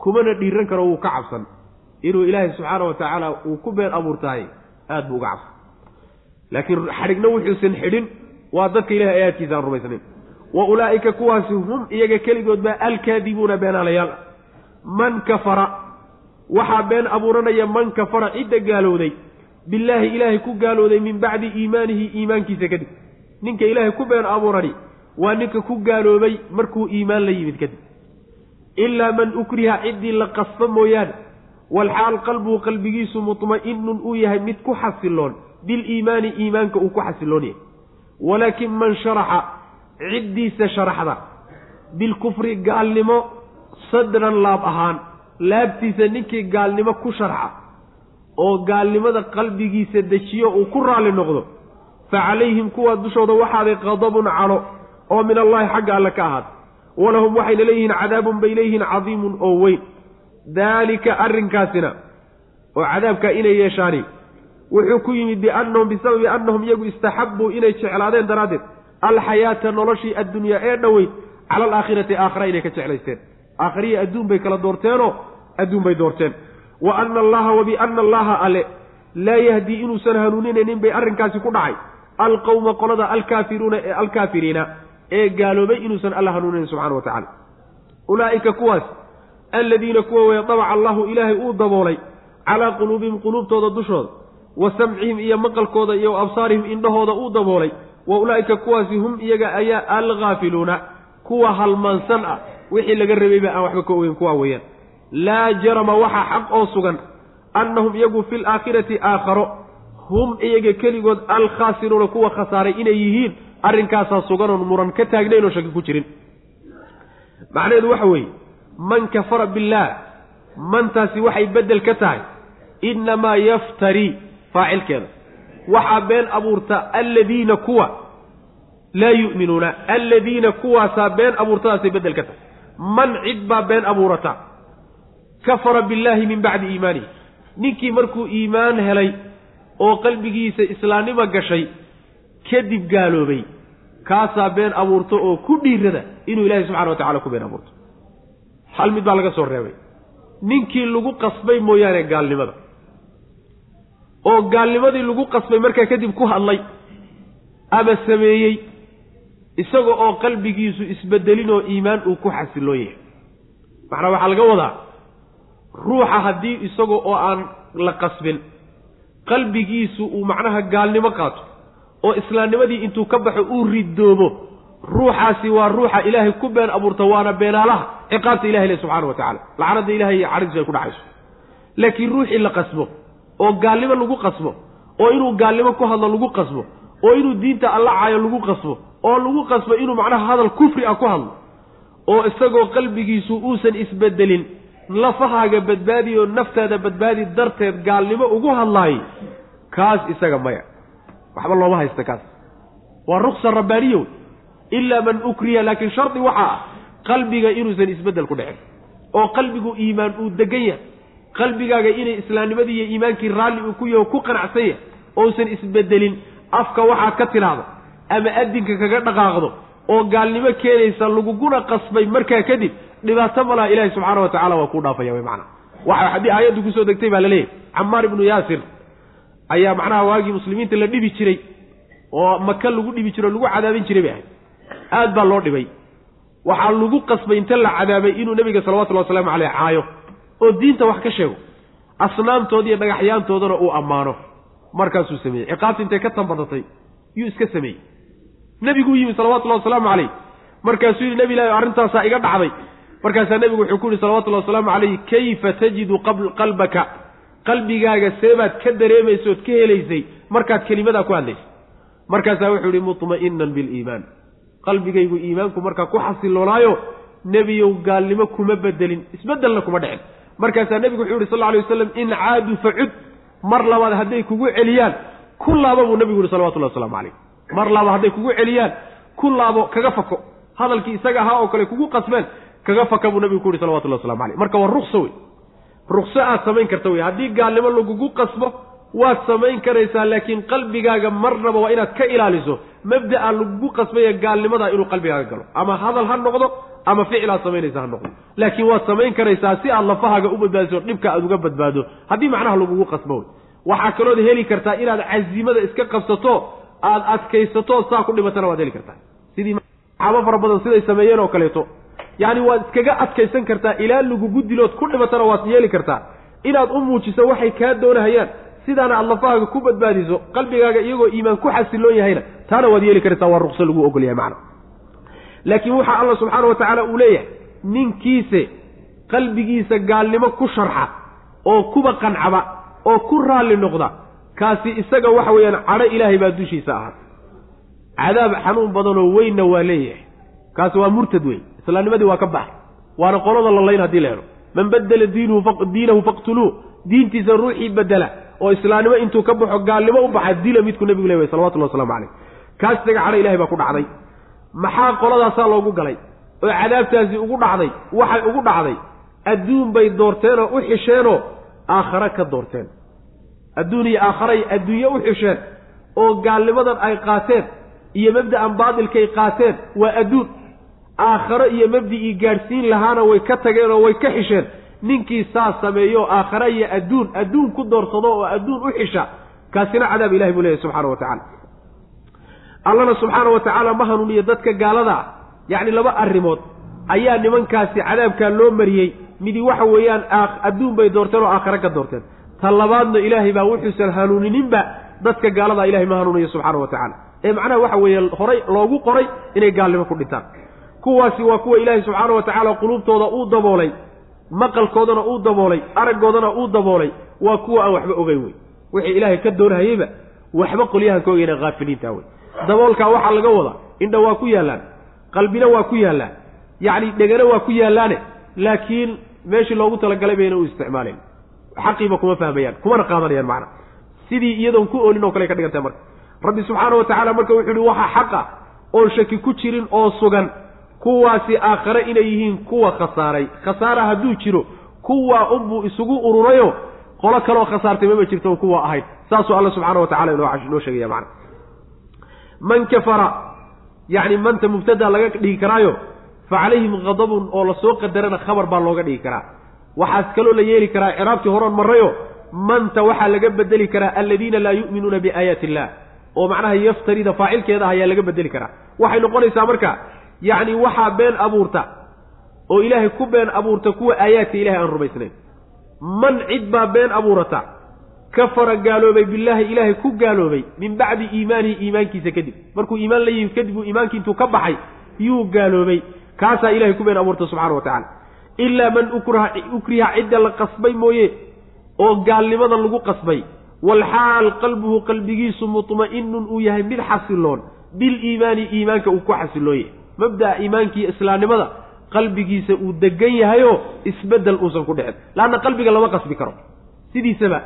Kumana dhiiran karo wuu ka cabsan. Inuu ilaahay subxaana wa tacaala uu ku been abuurtahay aada buu uga cabsan. Laakiin xadhigna wuxuusan xidhin waa dadka ilahay aayaadkiisa aan rumaysnayn wa ulaa'ika kuwaasi hum iyaga keligood baa alkaadibuuna beenaalayaal. Man kafara waxaa been abuuranaya man kafara cidda gaalowday billaahi ilaahay ku gaalooday min bacdi iimaanihi iimaankiisa kadib. Ninka ilaahay ku been abuurani waa ninka ku gaaloobay markuu iimaan la yimid kadib. Ilaa man ukriha ciddii la qasba mooyaane walxaal qalbuhu qalbigiisu mutma'inun uu yahay mid ku xasiloon biliimaani iimaanka uu ku xasiloon yahay. Walaakin man sharaxa ciddiisa sharaxda bilkufri gaalnimo sadran laab ahaan laabtiisa ninkii gaalnimo ku sharxa oo gaalnimada qalbigiisa dejiyo uu ku raalli noqdo fa calayhim kuwa dushooda waxaaday qadabun calo oo min allaahi xagga alle ka ahaada walahum waxayna leeyihiin cadaabun bay leeyihiin cadiimun oo weyn. Daalika arrinkaasina oo cadaabkaa inay yeeshaani wuxuu ku yimid biannahum bisababi annahum iyagu istaxabbuu inay jeclaadeen daraaddeed alxayaata noloshii addunyaa ee dhoweyd cala alaakhirati aakhira inay ka jeclaysteen. Aakhiriya adduun bay kala doorteenoo adduun bay doorteen wa anna allaha wa bianna allaha ale. Laa yahdii inuusan hanuuninaynin bay arrinkaasi ku dhacay. Alqowma qolada alkaafiruuna ee alkaafiriina ee gaaloobay inuusan alla hanuuninayn subxana wa tacala ulaa'ika kuwaas aladiina kuwa weye dabaca allahu ilaahay uu daboolay calaa quluubihim quluubtooda dushooda wa samcihim iyo maqalkooda iyo absaarihim indhahooda uu daboolay. Wa ulaa'ika kuwaasi hum iyaga ayaa alghaafiluuna kuwa halmaansan ah. Wixii laga rabayba aan waxba ka ogeyn kuwaa weeyaan laa jarama waxaa xaq oo sugan annahum iyagu fi laakhirati aakharo. Hum iyaga keligood alkhaasiruuna kuwa khasaaray inay yihiin arrinkaasaa suganoon muran ka taagnayn oo shaki ku jirin. Macnaheedu waxa weeye man kafara billaah mantaasi waxay beddel ka tahay innamaa yaftarii faacilkeeda. Waxaa been abuurta alladiina kuwa laa yu'minuuna alladiina kuwaasaa been abuurtadaasay beddel ka tahay. Man cid baa been abuurata kafara billaahi min bacdi iimaanihi ninkii markuu iimaan helay oo qalbigiisa islaamnimo gashay kadib gaaloobay. Kaasaa been abuurto oo ku dhiirada inuu ilaahay subxana wa tacala ku been abuurto. Hal mid baa laga soo reebay. Ninkii lagu qasbay mooyaane gaalnimada. Oo gaalnimadii lagu qasbay markaa kadib ku hadlay ama sameeyey isaga oo qalbigiisu isbedelin oo iimaan uu ku xasiloon yahay. Macnaa waxaa laga wadaa ruuxa haddii isaga oo aan la qasbin qalbigiisu uu macnaha gaalnimo qaato oo islaamnimadii intuu ka baxo uu ridoobo ruuxaasi waa ruuxa ilaahay ku been abuurta waana beenaalaha ciqaabta ilahay leh subxana wa tacala lacnada ilahay iyo cadhadiisu ay ku dhacayso. Laakiin ruuxii la qasbo oo gaalnimo lagu qasbo oo inuu gaalnimo ku hadlo lagu qasbo oo inuu diinta alla caayo lagu qasbo oo lagu qasbo inuu macnaha hadal kufri ah ku hadlo oo isagoo qalbigiisu uusan isbedelin lafahaaga badbaadi oo naftaada badbaadi darteed gaalnimo ugu hadlaayay kaas isaga maya. Waxba looma haysta kaas. Waa ruksa rabbaaniyo ilaa man ukriya laakiin shardi waxaa ah qalbiga inuusan isbeddel ku dhicin. Oo qalbigu iimaan uu degan yahay. Qalbigaaga inay islaamnimadii iyo iimaankii raalli uu ku yaho ku qanacsan yahay ousan isbedelin afka waxaad ka tidhaahdo ama adinka kaga dhaqaaqdo oo gaalnimo keenaysa laguguna qasbay markaa kadib dhibaato malaha ilaahi subxaana wa tacala waa kuu dhaafaya wy macana waxa haddii aayaddu ku soo degtay baa laleeyahy camaar ibnu yaasir ayaa macnaha waagii muslimiinta la dhibi jiray oo maka lagu dhibi jiray o lagu cadaabin jiray bay ahayd. Aad baa loo dhibay. Waxaa lagu qasbay inta la cadaabay inuu nebiga salawatullhi wasalaamu caleyh caayo. Oo diinta wax ka sheego asnaamtooda iyo dhagaxyaantoodana uu ammaano. Markaasuu sameeyey. Ciqaabta intay ka tanbadatay yuu iska sameeyey. Nebiguu yimi salawatullahi wasalaamu caleyh markaasuu yidhi nebi ilahi arrintaasaa iga dhacday markaasaa nebigu wuxuu ku yihi salawatullahi wasalaamu calayh kayfa tajidu qalbaka? Qalbigaaga seebaad ka dareemaysa ood ka helaysay markaad kelimadaa ku hadlaysay markaasaa wuxuu yihi mutma'inan biliimaan qalbigaygu iimaanku markaa ku xasiloonaayo nebiyow gaalnimo kuma bedelin isbedelna kuma dhicin. Markaasaa nebigu wuxuu yihi sal lla alay wasalam in caaduu facud mar labaad hadday kugu celiyaan ku laabo buu nebigu yihi salawatullahi waslamu calayh mar laaba hadday kugu celiyaan ku laabo kaga fako. Hadalkii isaga ahaa oo kale kugu qasbeen kaga faka buu nabigu ku yihi salawatullahi waslamu calayh marka waa rukso wey. Rukso aad samayn karta wey. Haddii gaalnimo lagugu qasbo waad samayn karaysaa laakiin qalbigaaga marnaba waa inaad ka ilaaliso. Mabda'a lagugu qasbaya gaalnimadaa inuu qalbigaaga galo. Ama hadal ha noqdo ama ficil aad samaynaysa ha noqdo. Laakiin waad samayn karaysaa si aad lafahaaga u badbaadiso dhibka aad uga badbaado. Haddii macnaha lagugu qasbo wey. Waxaa kalood heli kartaa inaad cazimada iska qabsato aad adkaysato saa ku dhimatana waad heli kartaa. Sidii saxaabo fara badan siday sameeyeen oo kaleeto yacni waad iskaga adkaysan kartaa ilaa lagugu dilood ku dhimatana waad yeeli kartaa. Inaad u muujiso waxay kaa doonahayaan sidaana aad ku badbaadiso qalbigaaga iyagoo iimaan ku xasiloon yahayna taana waad yeeli kartaa waa ruqso lagu ogol yahay macna laakiin waxaa alla subxaana wa tacaala uu leeyahay ninkiise qalbigiisa gaalnimo ku sharxa oo kuba qancaba oo ku raalli noqda kaasi isaga waxa weeyaan cadho ilaahay baa dushiisa ahaa. Cadaab xanuun badanoo weynna waa leeyahay kaasi waa murtad weyn islaamnimadii waa ka baxay waana qolada la layn haddii la helo. Man badela diinahu faqtuluuh. Diintiisa ruuxii bedela oo islaamnimo intuu ka baxo gaalnimo u baxa dila midku nebigu leeyahay salawatullahi waslamu calayh. Kaas isaga cadho ilahay baa ku dhacday. Maxaa qoladaasaa loogu galay? Oo cadaabtaasi ugu dhacday waxay ugu dhacday adduun bay doorteenoo u xisheenoo aakhare ka doorteen. Adduun iyo aakharay adduunye u xisheen oo gaalnimadan ay qaateen iyo mabda'an baatilkay qaateen waa adduun aakharo iyo mabdicii gaadhsiin lahaana way ka tageen oo way ka xisheen. Ninkii saas sameeyo aakhare iyo adduun adduun ku doorsado oo adduun u xisha kaasina cadaab ilahi buu leeyahy subxana wa tacala allana subxaana wa tacaala ma hanuuniyo dadka gaalada ah. Yacni laba arrimood ayaa nimankaasi cadaabkaa loo mariyey. Midi waxa weeyaan adduun bay doorteen oo aakhare ka doorteen. Ta labaadna ilaahay baa wuxuusan hanuunininba dadka gaaladaa ilahay ma hanuuniyo subxaana wa tacala ee macnaha waxa weeye horay loogu qoray inay gaalnimo ku dhintaan kuwaasi waa kuwa ilaahay subxaana wa tacaala quluubtooda uu daboolay maqalkoodana uu daboolay araggoodana uu daboolay waa kuwa aan waxba ogeyn wey. Wixii ilaahay ka doonahayeyba waxba qolyahan ka ogeyna haafiliinta wey. Daboolkaa waxaa laga wadaa indha waa ku yaallaan qalbina waa ku yaallaan yacni dhegana waa ku yaallaane laakiin meeshii loogu talagalay bayna u isticmaalayn xaqiiba kuma fahmayaan kumana qaadanayaan macna. Sidii iyadoon ku oolin oo kale ka dhigantay marka. Rabbi subxaana wa tacaala marka wuxuu yihi waxa xaqa oon shaki ku jirin oo sugan kuwaasi aakhare inay yihiin kuwa khasaaray. Khasaara hadduu jiro kuwaa unbuu isugu ururayo qolo kaleoo khasaartay mama jirto kuwa ahayd saasuu alla subxaana wa tacala inoo sheegaya macna. Man kafara yacni manta mubtada laga dhigi karaayo fa calayhim khadabun oo la soo qadarana khabar baa looga dhigi karaa. Waxaas kaloo la yeeli karaa ciraabtii horoon marrayo manta waxaa laga bedeli karaa aladiina laa yu'minuuna biaayaati illah oo macnaha yaftarida faacilkeeda ayaa laga bedeli karaa. Waxay noqonaysaa marka yacni waxaa been abuurta oo ilaahay ku been abuurta kuwa aayaadka ilahay aan rumaysnayn. Man cid baa been abuurata kafara gaaloobay billaahi ilaahay ku gaaloobay min bacdi iimaanihi iimaankiisa kadib. Markuu iimaan la yimid kadib uu iimaankii intuu ka baxay yuu gaaloobay. Kaasaa ilahay ku been abuurta subxana wa tacala ilaa man ukriha ukriha cidda la qasbay mooye oo gaalnimada lagu qasbay walxaal qalbuhu qalbigiisu mutma'inun uu yahay mid xasiloon. Biliimaani iimaanka uu ku xasiloon yahay mabda'a iimaankiiyo islaamnimada qalbigiisa uu degan yahayoo isbeddel uusan ku dhicin. Laanna qalbiga lama qasbi karo. Sidiisaba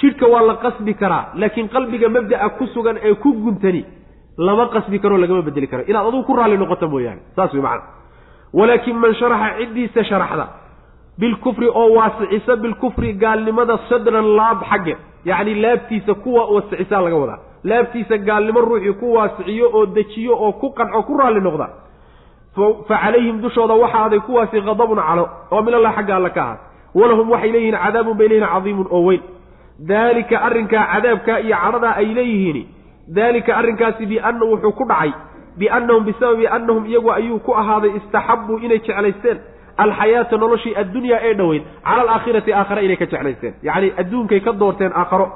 jidhka waa la qasbi karaa laakiin qalbiga mabda'a ku sugan ee ku guntani lama qasbi karoo lagama bedeli karo. Inaad adugu ku raalli noqoto mooyaane. Saas way macana walaakin man sharaxa ciddiisa sharaxda bilkufri oo waasicisa bilkufri gaalnimada sadran laab xagge yacni laabtiisa kuwa wasicisaa laga wadaa laabtiisa gaalnimo ruuxii ku waasiciyo oo dejiyo oo ku qanco ku raalli noqda fa calayhim dushooda waxa aday kuwaasi qadabun calo oo min allah xagga alla ka ahaad walahum waxay leeyihiin cadaabun bay leeyihiin cadiimun oo weyn daalika arrinkaa cadaabkaa iyo cadhadaa ay leeyihiin daalika arrinkaasi bianna wuxuu ku dhacay biannahum bisababi annahum iyagu ayuu ku ahaaday istaxabbuu inay jeclaysteen alxayaata noloshii addunyaa ee dhoweyd cala alaakhirati aakhare inay ka jeclaysteen. Yacni adduunkay ka doorteen aakharo.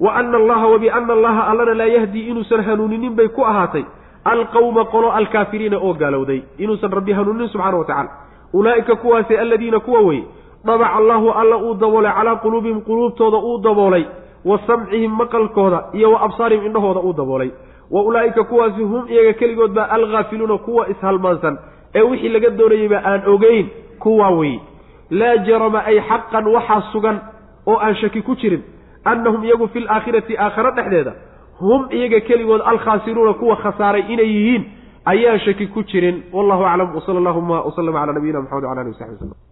Wa ana allaha wa biana allaha allana laa yahdii inuusan hanuuninin bay ku ahaatay. Alqawma qolo alkaafiriina oo gaalowday. Inuusan rabbi hanuuninin subxana wa tacala ulaa'ika kuwaasi aladiina kuwa weye dabaca allahu alla uu daboolay calaa quluubihim quluubtooda uu daboolay wa samcihim maqalkooda iyo wa absaarihim indhahooda uu daboolay. Wa ulaa'ika kuwaasi hum iyaga keligood baa alghaafiluuna kuwa ishalmaansan ee wixii laga doonayeyba aan ogeyn kuwaa weye laa jarama ay xaqan waxaa sugan oo aan shaki ku jirin annahum iyagu fi laakhirati aakhare dhexdeeda hum iyaga keligood alkhaasiruuna kuwa khasaaray inay yihiin ayaan shaki ku jirin. Wallahu aclam wsala allahuma wslama cala nabiyina maxamed wala alihi wasaxbi waslm